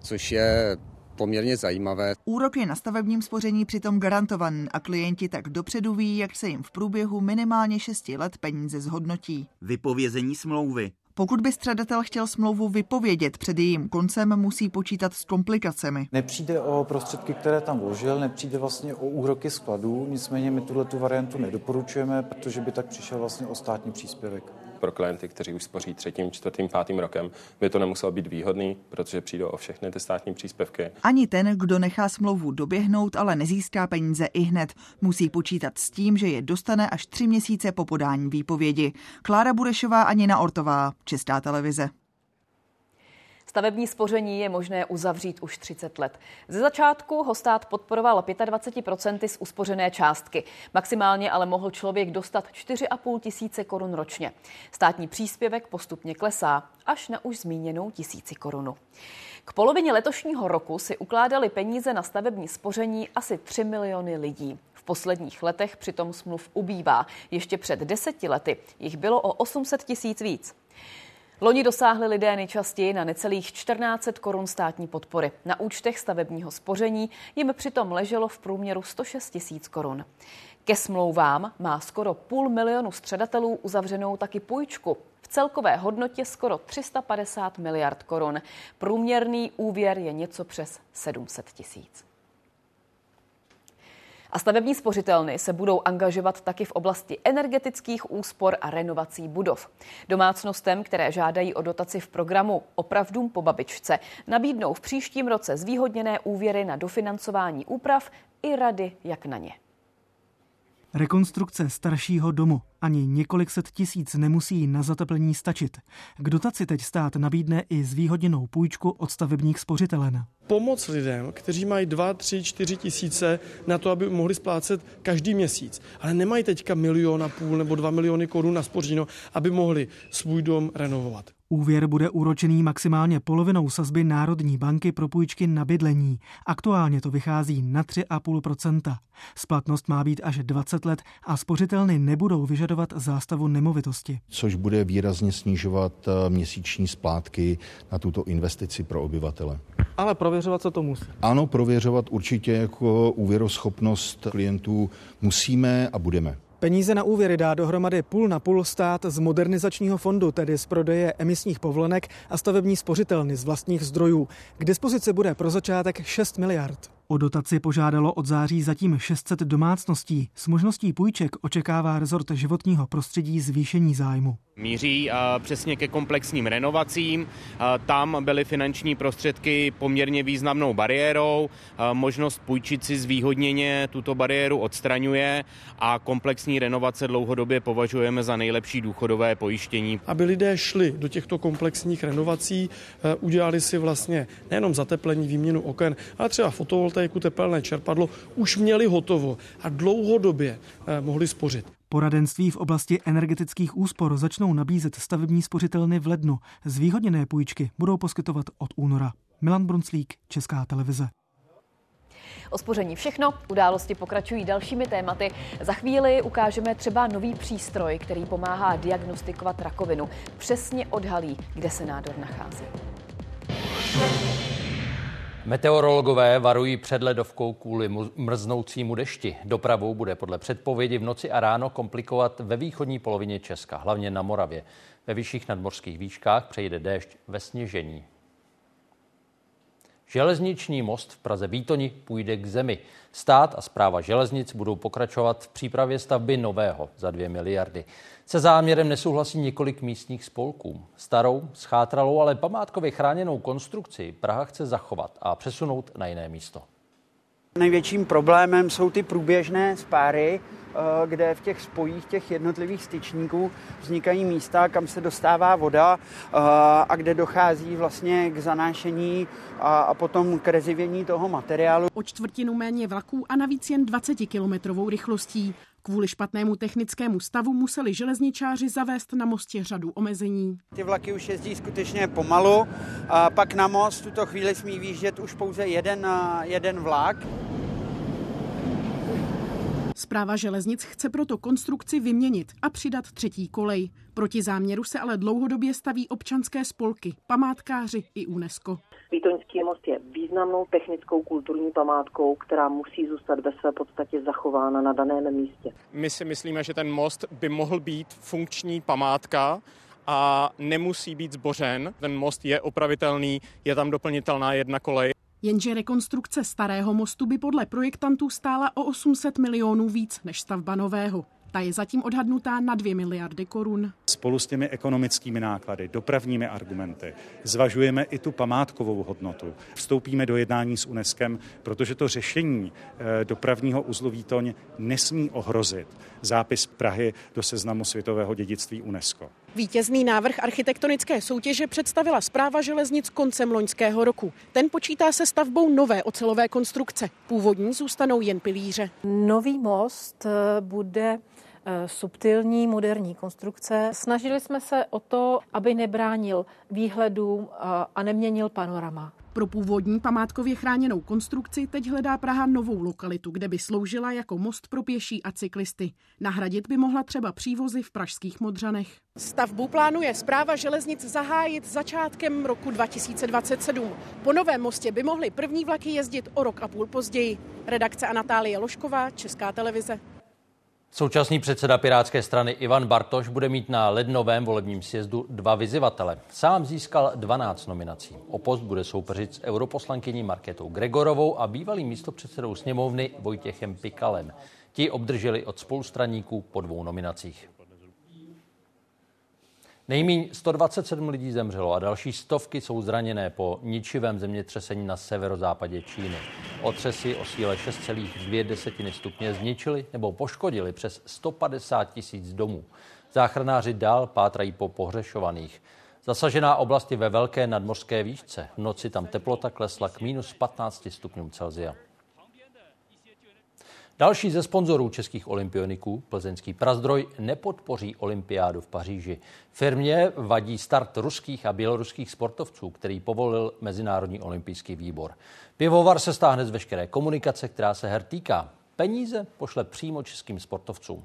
což je poměrně zajímavé. Úrok je na stavebním spoření přitom garantovaný a klienti tak dopředu ví, jak se jim v průběhu minimálně 6 let peníze zhodnotí. Vypovězení smlouvy. Pokud by středatel chtěl smlouvu vypovědět před jejím koncem, musí počítat s komplikacemi. Nepřijde o prostředky, které tam vložil, nepřijde vlastně o úroky skladů, nicméně my tuhle tu variantu nedoporučujeme, protože by tak přišel vlastně o státní příspěvek pro klienty, kteří už spoří třetím, čtvrtým, pátým rokem, by to nemuselo být výhodný, protože přijdou o všechny ty státní příspěvky. Ani ten, kdo nechá smlouvu doběhnout, ale nezíská peníze i hned, musí počítat s tím, že je dostane až tři měsíce po podání výpovědi. Klára Burešová a Nina Ortová, Česká televize. Stavební spoření je možné uzavřít už 30 let. Ze začátku ho stát podporoval 25% z uspořené částky. Maximálně ale mohl člověk dostat 4,5 tisíce korun ročně. Státní příspěvek postupně klesá až na už zmíněnou tisíci korunu. K polovině letošního roku si ukládali peníze na stavební spoření asi 3 miliony lidí. V posledních letech přitom smluv ubývá. Ještě před deseti lety jich bylo o 800 tisíc víc. Loni dosáhli lidé nejčastěji na necelých 1400 korun státní podpory. Na účtech stavebního spoření jim přitom leželo v průměru 106 tisíc korun. Ke smlouvám má skoro půl milionu středatelů uzavřenou taky půjčku. V celkové hodnotě skoro 350 miliard korun. Průměrný úvěr je něco přes 700 tisíc. A stavební spořitelny se budou angažovat taky v oblasti energetických úspor a renovací budov. Domácnostem, které žádají o dotaci v programu Opravdům po babičce, nabídnou v příštím roce zvýhodněné úvěry na dofinancování úprav i rady, jak na ně. Rekonstrukce staršího domu ani několik set tisíc nemusí na zateplení stačit. K dotaci teď stát nabídne i zvýhodněnou půjčku od stavebních spořitelen. Pomoc lidem, kteří mají 2, 3, 4 tisíce na to, aby mohli splácet každý měsíc, ale nemají teďka milion a půl nebo 2 miliony korun na spořeno, aby mohli svůj dom renovovat. Úvěr bude úročený maximálně polovinou sazby Národní banky pro půjčky na bydlení. Aktuálně to vychází na 3,5% Splatnost má být až 20 let a spořitelny nebudou vyžadovat zástavu nemovitosti. Což bude výrazně snižovat eh, měsíční splátky na tuto investici pro obyvatele. Ale prověřovat se to musí. Ano, prověřovat určitě jako úvěroschopnost klientů musíme a budeme. Peníze na úvěry dá dohromady půl na půl stát z modernizačního fondu, tedy z prodeje emisních povolenek a stavební spořitelny z vlastních zdrojů. K dispozici bude pro začátek 6 miliard. O dotaci požádalo od září zatím 600 domácností. S možností půjček očekává rezort životního prostředí zvýšení zájmu. Míří přesně ke komplexním renovacím. Tam byly finanční prostředky poměrně významnou bariérou. Možnost půjčit si zvýhodněně tuto bariéru odstraňuje a komplexní renovace dlouhodobě považujeme za nejlepší důchodové pojištění. Aby lidé šli do těchto komplexních renovací, udělali si vlastně nejenom zateplení, výměnu oken, ale třeba fotovoltaiku, tepelné čerpadlo, už měli hotovo a dlouhodobě mohli spořit. Poradenství v oblasti energetických úspor začnou nabízet stavební spořitelny v lednu. Zvýhodněné půjčky budou poskytovat od února. Milan Brunclík, Česká televize. O spoření všechno, události pokračují dalšími tématy. Za chvíli ukážeme třeba nový přístroj, který pomáhá diagnostikovat rakovinu. Přesně odhalí, kde se nádor nachází. Meteorologové varují před ledovkou kvůli mrznoucímu dešti. Dopravu bude podle předpovědi v noci a ráno komplikovat ve východní polovině Česka, hlavně na Moravě. Ve vyšších nadmorských výškách přejde déšť ve sněžení. Železniční most v Praze Bítoni půjde k zemi. Stát a zpráva železnic budou pokračovat v přípravě stavby nového za 2 miliardy. Se záměrem nesouhlasí několik místních spolků. Starou, schátralou, ale památkově chráněnou konstrukci Praha chce zachovat a přesunout na jiné místo. Největším problémem jsou ty průběžné spáry, Eh, kde v těch spojích těch jednotlivých styčníků vznikají místa, kam se dostává voda eh, a kde dochází vlastně k zanášení a potom k rezivění toho materiálu. O čtvrtinu méně vlaků a navíc jen 20 kilometrovou rychlostí. Kvůli špatnému technickému stavu museli železničáři zavést na mostě řadu omezení. Ty vlaky už jezdí skutečně pomalu, a pak na most v tuto chvíli smí výjíždět už pouze jeden, jeden vlak. Zpráva železnic chce proto konstrukci vyměnit a přidat třetí kolej. Proti záměru se ale dlouhodobě staví občanské spolky, památkáři i UNESCO. Vítoňský most je významnou technickou kulturní památkou, která musí zůstat ve své podstatě zachována na daném místě. My si myslíme, že ten most by mohl být funkční památka, a nemusí být zbořen. Ten most je opravitelný, je tam doplnitelná jedna kolej. Jenže rekonstrukce starého mostu by podle projektantů stála o 800 milionů víc než stavba nového. Ta je zatím odhadnutá na 2 miliardy korun. Spolu s těmi ekonomickými náklady, dopravními argumenty, zvažujeme i tu památkovou hodnotu. Vstoupíme do jednání s UNESCO, protože to řešení eh, dopravního uzlu Výtoň nesmí ohrozit zápis Prahy do seznamu světového dědictví UNESCO. Vítězný návrh architektonické soutěže představila zpráva železnic koncem loňského roku. Ten počítá se stavbou nové ocelové konstrukce. Původní zůstanou jen pilíře. Nový most eh, bude eh, subtilní moderní konstrukce. Snažili jsme se o to, aby nebránil výhledům eh, a neměnil panorama. Pro původní památkově chráněnou konstrukci teď hledá Praha novou lokalitu, kde by sloužila jako most pro pěší a cyklisty. Nahradit by mohla třeba přívozy v pražských Modřanech. Stavbu plánuje zpráva železnic zahájit začátkem roku 2027. Po novém mostě by mohly první vlaky jezdit o rok a půl později. Redakce Anatálie Lošková, Česká televize. Současný předseda Pirátské strany Ivan Bartoš bude mít na lednovém volebním sjezdu dva vyzivatele. Sám získal 12 nominací. O post bude soupeřit s europoslankyní Marketou Gregorovou a bývalým místopředsedou sněmovny Vojtěchem Pikalem. Ti obdrželi od spolustraníků po dvou nominacích. Nejmíň 127 lidí zemřelo a další stovky jsou zraněné po ničivém zemětřesení na severozápadě Číny. Otřesy o síle 6,2 stupně zničily nebo poškodili přes 150 tisíc domů. Záchranáři dál pátrají po pohřešovaných. Zasažená oblast je ve velké nadmořské výšce. V noci tam teplota klesla k minus 15 stupňům Celzia. Další ze sponzorů českých olympioniků, plzeňský Prazdroj, nepodpoří olympiádu v Paříži. Firmě vadí start ruských a běloruských sportovců, který povolil Mezinárodní olympijský výbor. Pivovar se stáhne z veškeré komunikace, která se her týká. Peníze pošle přímo českým sportovcům.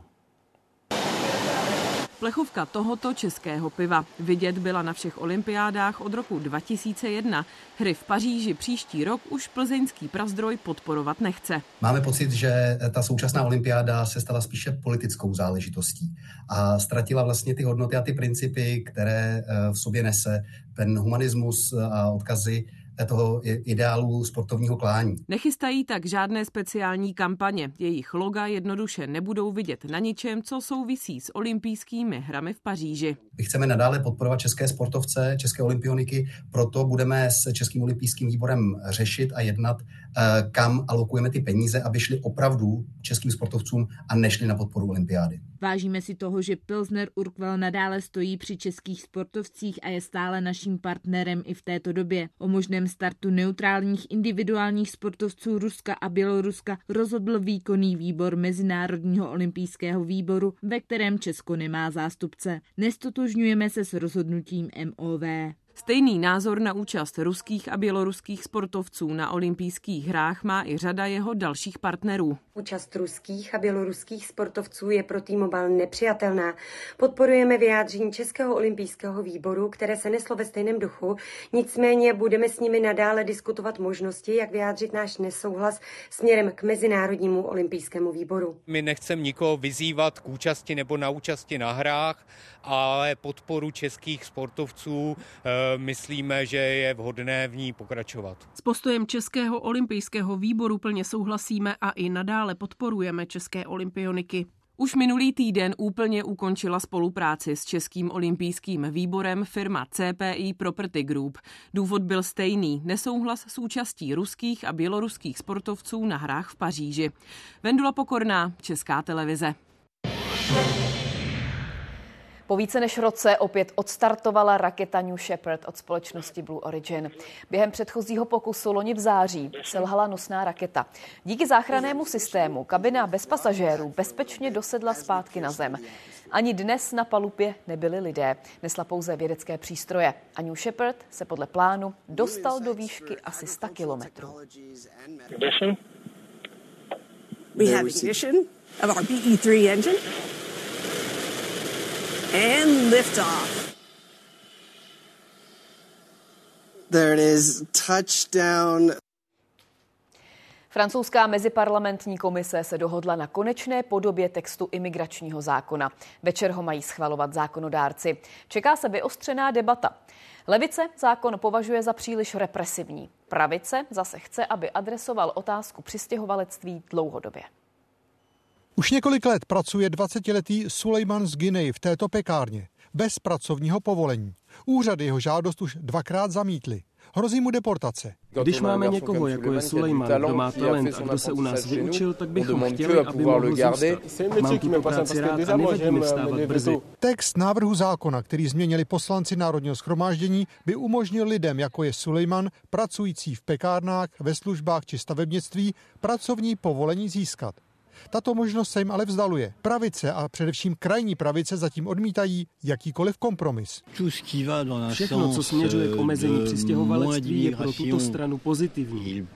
Plechovka tohoto českého piva vidět byla na všech olympiádách od roku 2001. Hry v Paříži příští rok už plzeňský prazdroj podporovat nechce. Máme pocit, že ta současná olympiáda se stala spíše politickou záležitostí a ztratila vlastně ty hodnoty a ty principy, které eh, v sobě nese ten humanismus a odkazy toho ideálu sportovního klání. Nechystají tak žádné speciální kampaně. Jejich loga jednoduše nebudou vidět na ničem, co souvisí s olympijskými hrami v Paříži. My chceme nadále podporovat české sportovce, české olympioniky, proto budeme s Českým olympijským výborem řešit a jednat, eh, kam alokujeme ty peníze, aby šly opravdu českým sportovcům a nešly na podporu olympiády. Vážíme si toho, že Pilsner Urquell nadále stojí při českých sportovcích a je stále naším partnerem i v této době. O možném startu neutrálních individuálních sportovců Ruska a Běloruska rozhodl výkonný výbor Mezinárodního olympijského výboru, ve kterém Česko nemá zástupce. Nestotožňujeme se s rozhodnutím MOV. Stejný názor na účast ruských a běloruských sportovců na olympijských hrách má i řada jeho dalších partnerů. Účast ruských a běloruských sportovců je pro T-Mobile nepřijatelná. Podporujeme vyjádření Českého olympijského výboru, které se neslo ve stejném duchu. Nicméně budeme s nimi nadále diskutovat možnosti, jak vyjádřit náš nesouhlas směrem k Mezinárodnímu olympijskému výboru. My nechceme nikoho vyzývat k účasti nebo na účasti na hrách, ale podporu českých sportovců eh, myslíme, že je vhodné v ní pokračovat. S postojem Českého olympijského výboru plně souhlasíme a i nadále podporujeme české olympioniky. Už minulý týden úplně ukončila spolupráci s Českým olympijským výborem firma CPI Property Group. Důvod byl stejný, nesouhlas s účastí ruských a běloruských sportovců na hrách v Paříži. Vendula Pokorná, Česká televize. Po více než roce opět odstartovala raketa New Shepard od společnosti Blue Origin. Během předchozího pokusu loni v září selhala nosná raketa. Díky záchrannému systému kabina bez pasažérů bezpečně dosedla zpátky na zem. Ani dnes na palubě nebyli lidé, nesla pouze vědecké přístroje. A New Shepard se podle plánu dostal do výšky asi 100 kilometrů. We have ignition of our BE-3 engine and liftoff. There it is, touchdown. Francouzská meziparlamentní komise se dohodla na konečné podobě textu imigračního zákona. Večer ho mají schvalovat zákonodárci. Čeká se vyostřená debata. Levice zákon považuje za příliš represivní. Pravice zase chce, aby adresoval otázku přistěhovalectví dlouhodobě. Už několik let pracuje 20-letý Sulejman z Guinea v této pekárně, bez pracovního povolení. Úřady jeho žádost už dvakrát zamítly. Hrozí mu deportace. Když máme někoho, jako je Sulejman, kdo má talent a kdo se u nás vyučil, tak bychom chtěli, aby mohl zůstat. Mám tuto práci rád a nevadí mi vstávat brzy. Text návrhu zákona, který změnili poslanci Národního schromáždění, by umožnil lidem, jako je Sulejman, pracující v pekárnách, ve službách či stavebnictví, pracovní povolení získat. Tato možnost se jim ale vzdaluje. Pravice a především krajní pravice zatím odmítají jakýkoliv kompromis. Všechno, co směřuje k omezení přistěhovalectví, je pro tuto stranu pozitivní.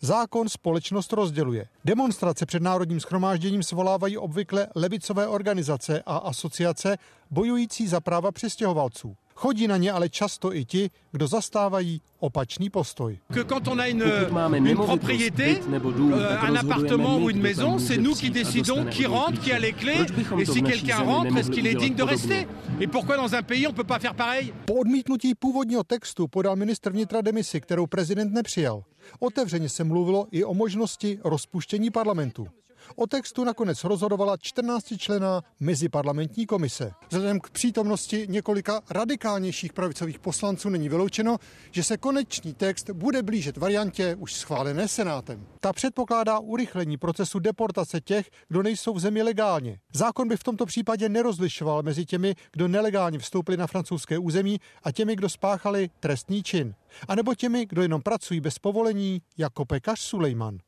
Zákon společnost rozděluje. Demonstrace před Národním schromážděním svolávají obvykle levicové organizace a asociace bojující za práva přistěhovalců. Chodí na ně ale často i ti, kdo zastávají opačný postoj. Pokud máme nemovitost, nebo dům, tak un appartement ou une maison, c'est nous qui décidons qui rentre, qui a les clés, et si quelqu'un rentre, est-ce qu'il est digne de rester Et pourquoi dans un pays on peut pas faire pareil Po odmítnutí původního textu podal ministr vnitra demisi, kterou prezident nepřijal. Otevřeně se mluvilo i o možnosti rozpuštění parlamentu. O textu nakonec rozhodovala 14 člená meziparlamentní komise. Vzhledem k přítomnosti několika radikálnějších pravicových poslanců není vyloučeno, že se konečný text bude blížit variantě už schválené Senátem. Ta předpokládá urychlení procesu deportace těch, kdo nejsou v zemi legálně. Zákon by v tomto případě nerozlišoval mezi těmi, kdo nelegálně vstoupili na francouzské území a těmi, kdo spáchali trestný čin. A nebo těmi, kdo jenom pracují bez povolení, jako pekař Sulejman.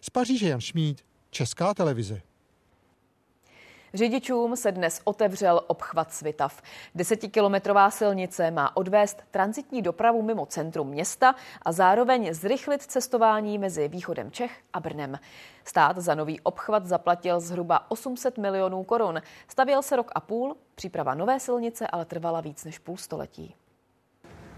Z Paříže Jan Šmíd, Česká televize. Řidičům se dnes otevřel obchvat Svitav. Desetikilometrová silnice má odvést transitní dopravu mimo centrum města a zároveň zrychlit cestování mezi východem Čech a Brnem. Stát za nový obchvat zaplatil zhruba 800 milionů korun. Stavěl se rok a půl, příprava nové silnice ale trvala víc než půl století.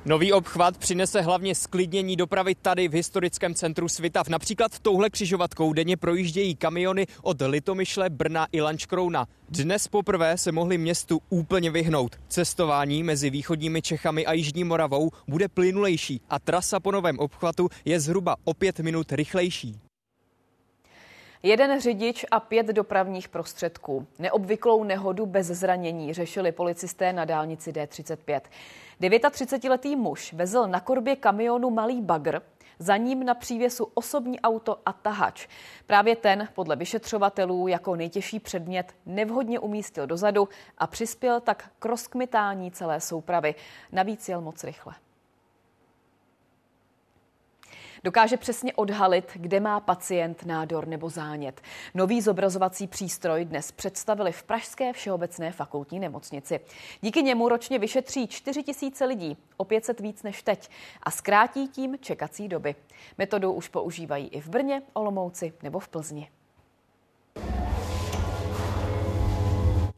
Nový obchvat přinese hlavně sklidnění dopravy tady v historickém centru Svitav. Například touhle křižovatkou denně projíždějí kamiony od Litomyšle, Brna i Lančkrouna. Dnes poprvé se mohli městu úplně vyhnout. Cestování mezi východními Čechami a Jižní Moravou bude plynulejší a trasa po novém obchvatu je zhruba o pět minut rychlejší. Jeden řidič a pět dopravních prostředků. Neobvyklou nehodu bez zranění řešili policisté na dálnici D35. 39-letý muž vezl na korbě kamionu malý bagr, za ním na přívěsu osobní auto a tahač. Právě ten, podle vyšetřovatelů, jako nejtěžší předmět nevhodně umístil dozadu a přispěl tak k rozkmitání celé soupravy. Navíc jel moc rychle. Dokáže přesně odhalit, kde má pacient nádor nebo zánět. Nový zobrazovací přístroj dnes představili v Pražské všeobecné fakultní nemocnici. Díky němu ročně vyšetří 4 tisíce lidí, o 500 víc než teď, a zkrátí tím čekací doby. Metodu už používají i v Brně, Olomouci nebo v Plzni.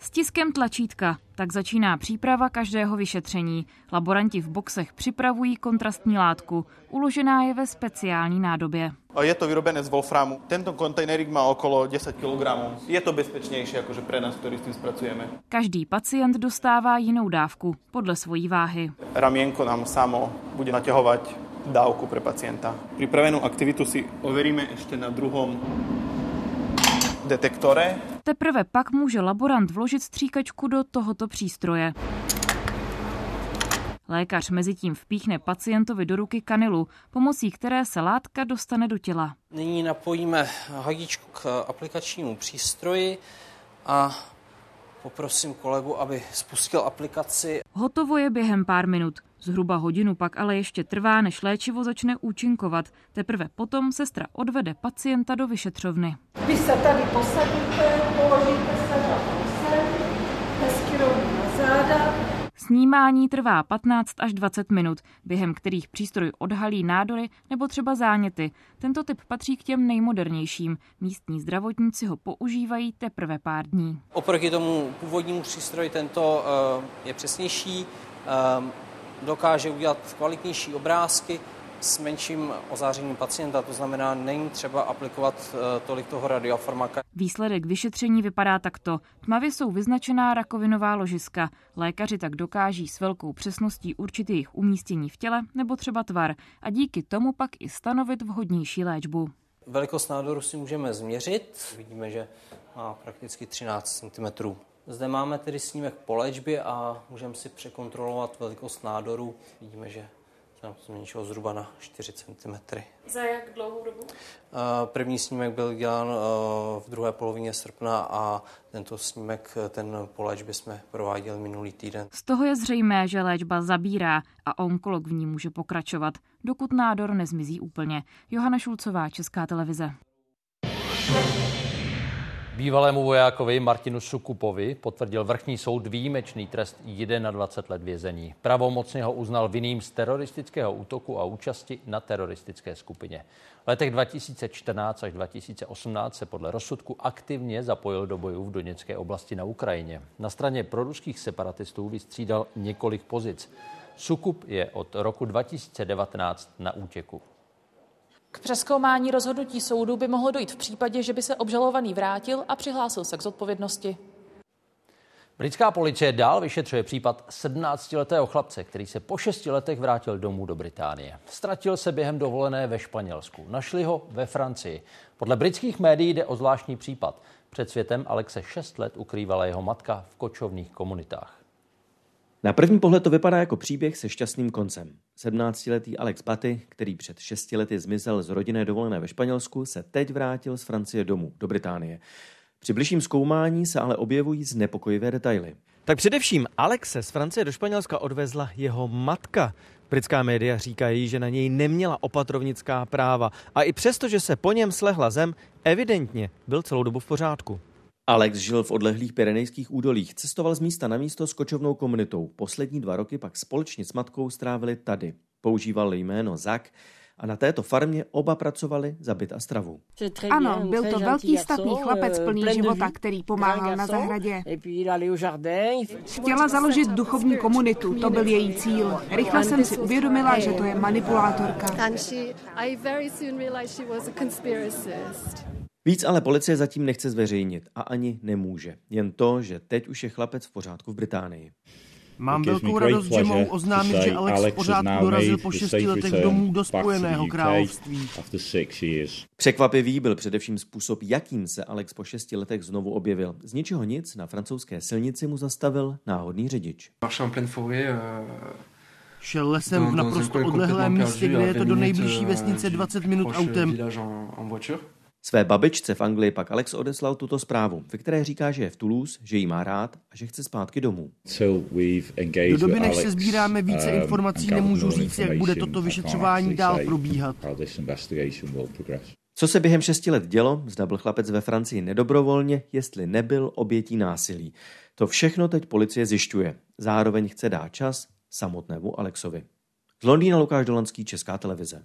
Stiskem tlačítka. Tak začíná příprava každého vyšetření. Laboranti v boxech připravují kontrastní látku. Uložená je ve speciální nádobě. Je to vyrobené z wolframu. Tento kontejnerik má okolo 10 kg. Je to bezpečnější jakože pre nás, ktorí s tím spracujeme. Každý pacient dostává jinou dávku podle svojí váhy. Ramienko nám samo bude naťahovat dávku pre pacienta. Pripravenú aktivitu si overíme ešte na druhom detektore. Teprve pak může laborant vložit stříkačku do tohoto přístroje. Lékař mezitím vpíchne pacientovi do ruky kanilu, pomocí které se látka dostane do těla. Nyní napojíme hadičku k aplikačnímu přístroji a poprosím kolegu, aby spustil aplikaci. Hotovo je během pár minut. Zhruba hodinu pak ale ještě trvá, než léčivo začne účinkovat. Teprve potom sestra odvede pacienta do vyšetřovny. Vy se tady posadíte, položíte se na zem, hezky rovně na záda, Snímání trvá 15 až 20 minut, během kterých přístroj odhalí nádory nebo třeba záněty. Tento typ patří k těm nejmodernějším. Místní zdravotníci ho používají teprve pár dní. Oproti tomu původnímu přístroji tento eh, je přesnější, eh, dokáže udělat kvalitnější obrázky, s menším ozářením pacienta, to znamená, není třeba aplikovat eh, tolik toho radiofarmaka. Výsledek vyšetření vypadá takto. Tmavě jsou vyznačená rakovinová ložiska. Lékaři tak dokáží s velkou přesností určit jejich umístění v těle nebo třeba tvar a díky tomu pak i stanovit vhodnější léčbu. Velikost nádoru si můžeme změřit. Vidíme, že má prakticky 13 cm. Zde máme tedy snímek po léčbě a můžeme si překontrolovat velikost nádoru. Vidíme, že se zmenšilo zhruba na 4 cm. Za jak dlouhou dobu? První snímek byl dělán v druhé polovině srpna a tento snímek, ten po léčbě jsme prováděli minulý týden. Z toho je zřejmé, že léčba zabírá a onkolog v ní může pokračovat, dokud nádor nezmizí úplně. Johana Šulcová, Česká televize. Bývalému vojákovi Martinu Sukupovi potvrdil vrchní soud výjimečný trest 21 let vězení. Pravomocně ho uznal vinným z teroristického útoku a účasti na teroristické skupině. V letech 2014 až 2018 se podle rozsudku aktivně zapojil do bojů v Doněcké oblasti na Ukrajině. Na straně proruských separatistů vystřídal několik pozic. Sukup je od roku 2019 na útěku. K přeskoumání rozhodnutí soudu by mohlo dojít v případě, že by se obžalovaný vrátil a přihlásil se k zodpovědnosti. Britská policie dál vyšetřuje případ 17-letého chlapce, který se po šesti letech vrátil domů do Británie. Ztratil se během dovolené ve Španělsku. Našli ho ve Francii. Podle britských médií jde o zvláštní případ. Před světem Alexe 6 let ukrývala jeho matka v kočovných komunitách. Na první pohled to vypadá jako příběh se šťastným koncem. 17-letý Alex Paty, který před 6 lety zmizel z rodinné dovolené ve Španělsku, se teď vrátil z Francie domů, do Británie. Při bližším zkoumání se ale objevují znepokojivé detaily. Tak především Alexe z Francie do Španělska odvezla jeho matka. Britská média říkají, že na něj neměla opatrovnická práva a i přesto, že se po něm slehla zem, evidentně byl celou dobu v pořádku. Alex žil v odlehlých Pirenejských údolích, cestoval z místa na místo s kočovnou komunitou. Poslední dva roky pak společně s matkou strávili tady. Používal jméno Zak a na této farmě oba pracovali za byt a stravu. Ano, byl to velký statný chlapec plný života, který pomáhal na zahradě. Chtěla založit duchovní komunitu, to byl její cíl. Rychle jsem si uvědomila, že to je manipulátorka. Víc ale policie zatím nechce zveřejnit a ani nemůže. Jen to, že teď už je chlapec v pořádku v Británii. Mám velkou radost, že mohu oznámit, že Alex v pořádku dorazil po šesti letech domů do Spojeného království. Překvapivý byl především způsob, jakým se Alex po šesti letech znovu objevil. Z ničeho nic na francouzské silnici mu zastavil náhodný řidič. Šel lesem v naprosto odlehlém místě, kde je to do nejbližší vesnice 20 minut autem. Své babičce v Anglii pak Alex odeslal tuto zprávu, ve které říká, že je v Toulouse, že jí má rád a že chce zpátky domů. Do doby, než se sbíráme více um, informací, nemůžu říct, jak bude toto vyšetřování dál probíhat. Co se během šesti let dělo, zda byl chlapec ve Francii nedobrovolně, jestli nebyl obětí násilí. To všechno teď policie zjišťuje. Zároveň chce dát čas samotnému Alexovi. Z Londýna Lukáš Dolanský, Česká televize.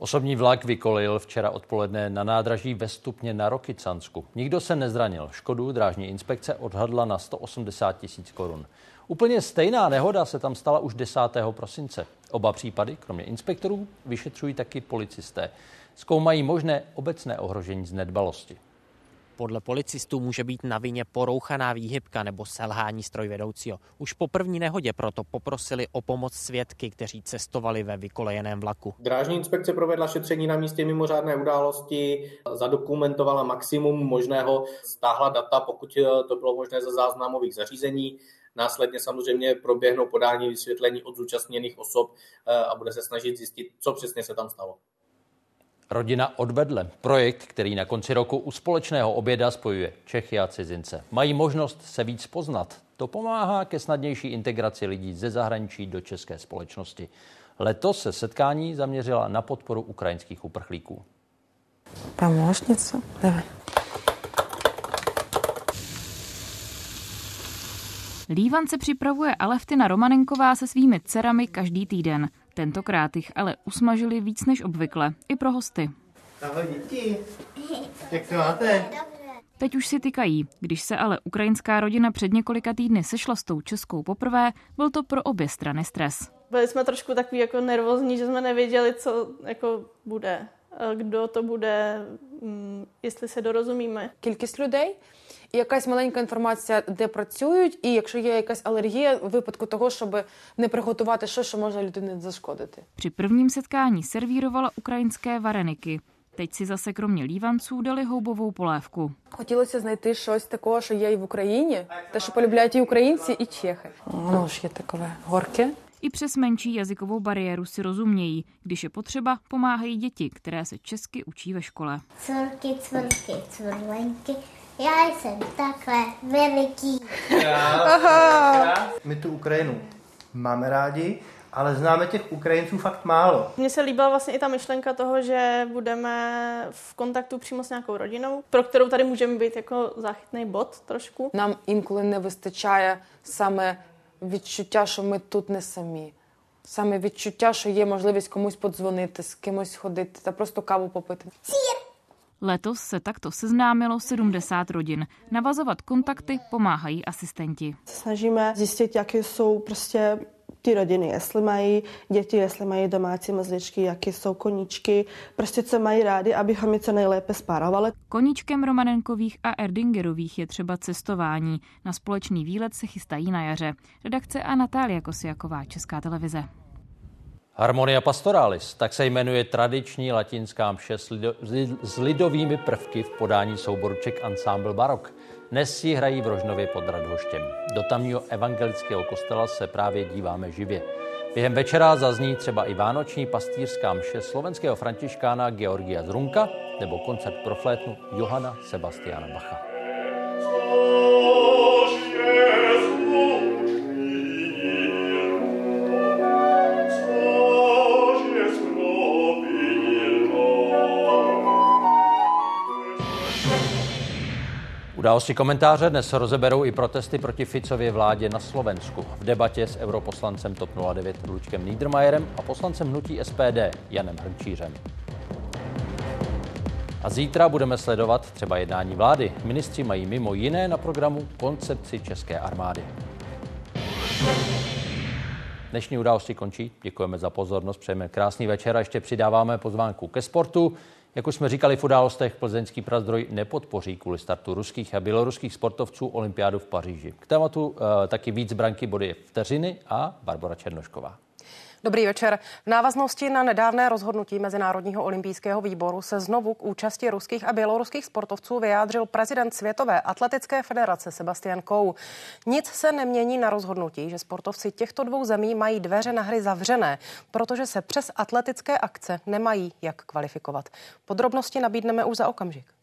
Osobní vlak vykolil včera odpoledne na nádraží ve Stupně na Rokycansku. Nikdo se nezranil. Škodu drážní inspekce odhadla na 180 tisíc korun. Úplně stejná nehoda se tam stala už 10. prosince. Oba případy, kromě inspektorů, vyšetřují taky policisté. Zkoumají možné obecné ohrožení z nedbalosti. Podle policistů může být na vině porouchaná výhybka nebo selhání strojvedoucího. Už po první nehodě proto poprosili o pomoc svědky, kteří cestovali ve vykolejeném vlaku. Drážní inspekce provedla šetření na místě mimořádné události, zadokumentovala maximum možného, stáhla data, pokud to bylo možné ze záznamových zařízení. Následně samozřejmě proběhnou podání vysvětlení od zúčastněných osob eh, a bude se snažit zjistit, co přesně se tam stalo. Rodina odvedle. Projekt, který na konci roku u společného oběda spojuje Čechy a cizince. Mají možnost se víc poznat. To pomáhá ke snadnější integraci lidí ze zahraničí do české společnosti. Letos se setkání zaměřila na podporu ukrajinských uprchlíků. Pomožnice? Dávaj. Lívan se připravuje Aleftina Romanenková se svými dcerami každý týden. Tentokrát jich ale usmažili víc než obvykle, i pro hosty. Ahoj děti, jak se máte? Teď už si tykají. Když se ale ukrajinská rodina před několika týdny sešla s tou českou poprvé, byl to pro obě strany stres. Byli jsme trošku takový jako nervózní, že jsme nevěděli, co jako bude, eh, kdo to bude, mm, jestli se dorozumíme. Kolik lidí? людей якась маленька інформація, де працюють, і якщо є якась алергія, в випадку того, щоб не приготувати щось, що може людині зашкодити. Při prvním setkání servírovala ukrajinské vareniky. Teď si zase kromě lívanců dali houbovou polévku. Хотілося знайти щось такого, що є і в Україні, те, що полюбляють і українці, і чехи. Воно ж є таке горке. I přes menší jazykovou bariéru si rozumějí. Když je potřeba, pomáhají děti, které se česky učí ve škole. Cvrky, cvrky, cvrlenky, já jsem takhle veliký. My tu Ukrajinu máme rádi, ale známe těch Ukrajinců fakt málo. Mně se líbila vlastně i ta myšlenka toho, že budeme v kontaktu přímo s nějakou rodinou, pro kterou tady můžeme být jako záchytný bod trošku. Нам інколи не вистачає саме відчуття, що ми тут не самі. Саме відчуття, що є можливість комусь подзвонити, з кимось ходити та просто каву попити. Letos se takto seznámilo 70 rodin. Navazovat kontakty pomáhají asistenti. Snažíme zjistit, jaké jsou prostě ty rodiny, jestli mají děti, jestli mají domácí mazličky, jaké jsou koníčky, prostě co mají rádi, abychom je co nejlépe spárovali. Koníčkem Romanenkových a Erdingerových je třeba cestování. Na společný výlet se chystají na jaře. Redakce a Natália Kosiaková, Česká televize. Harmonia Pastoralis, tak se jmenuje tradiční latinská mše s, lido, s lidovými prvky v podání souboru Czech Ensemble Barok. Dnes si hrají v Rožnově pod Radhoštěm. Do tamního evangelického kostela se právě díváme živě. Během večera zazní třeba i vánoční pastýřská mše slovenského františkána Georgia Zrunka nebo koncert pro flétnu Johana Sebastiana Bacha. Události komentáře dnes rozeberou i protesty proti Ficově vládě na Slovensku. V debatě s europoslancem TOP 09 Lučkem Niedermayerem a poslancem hnutí SPD Janem Hrnčířem. A zítra budeme sledovat třeba jednání vlády. Ministři mají mimo jiné na programu koncepci České armády. Dnešní události končí. Děkujeme za pozornost, přejeme krásný večer a ještě přidáváme pozvánku ke sportu. Jak už jsme říkali v událostech, plzeňský prazdroj nepodpoří kvůli startu ruských a běloruských sportovců olympiádu v Paříži. K tématu uh, taky víc branky body vteřiny a Barbara Černošková. Dobrý večer. V návaznosti na nedávné rozhodnutí Mezinárodního olympijského výboru se znovu k účasti ruských a běloruských sportovců vyjádřil prezident Světové atletické federace Sebastian Kou. Nic se nemění na rozhodnutí, že sportovci těchto dvou zemí mají dveře na hry zavřené, protože se přes atletické akce nemají jak kvalifikovat. Podrobnosti nabídneme už za okamžik.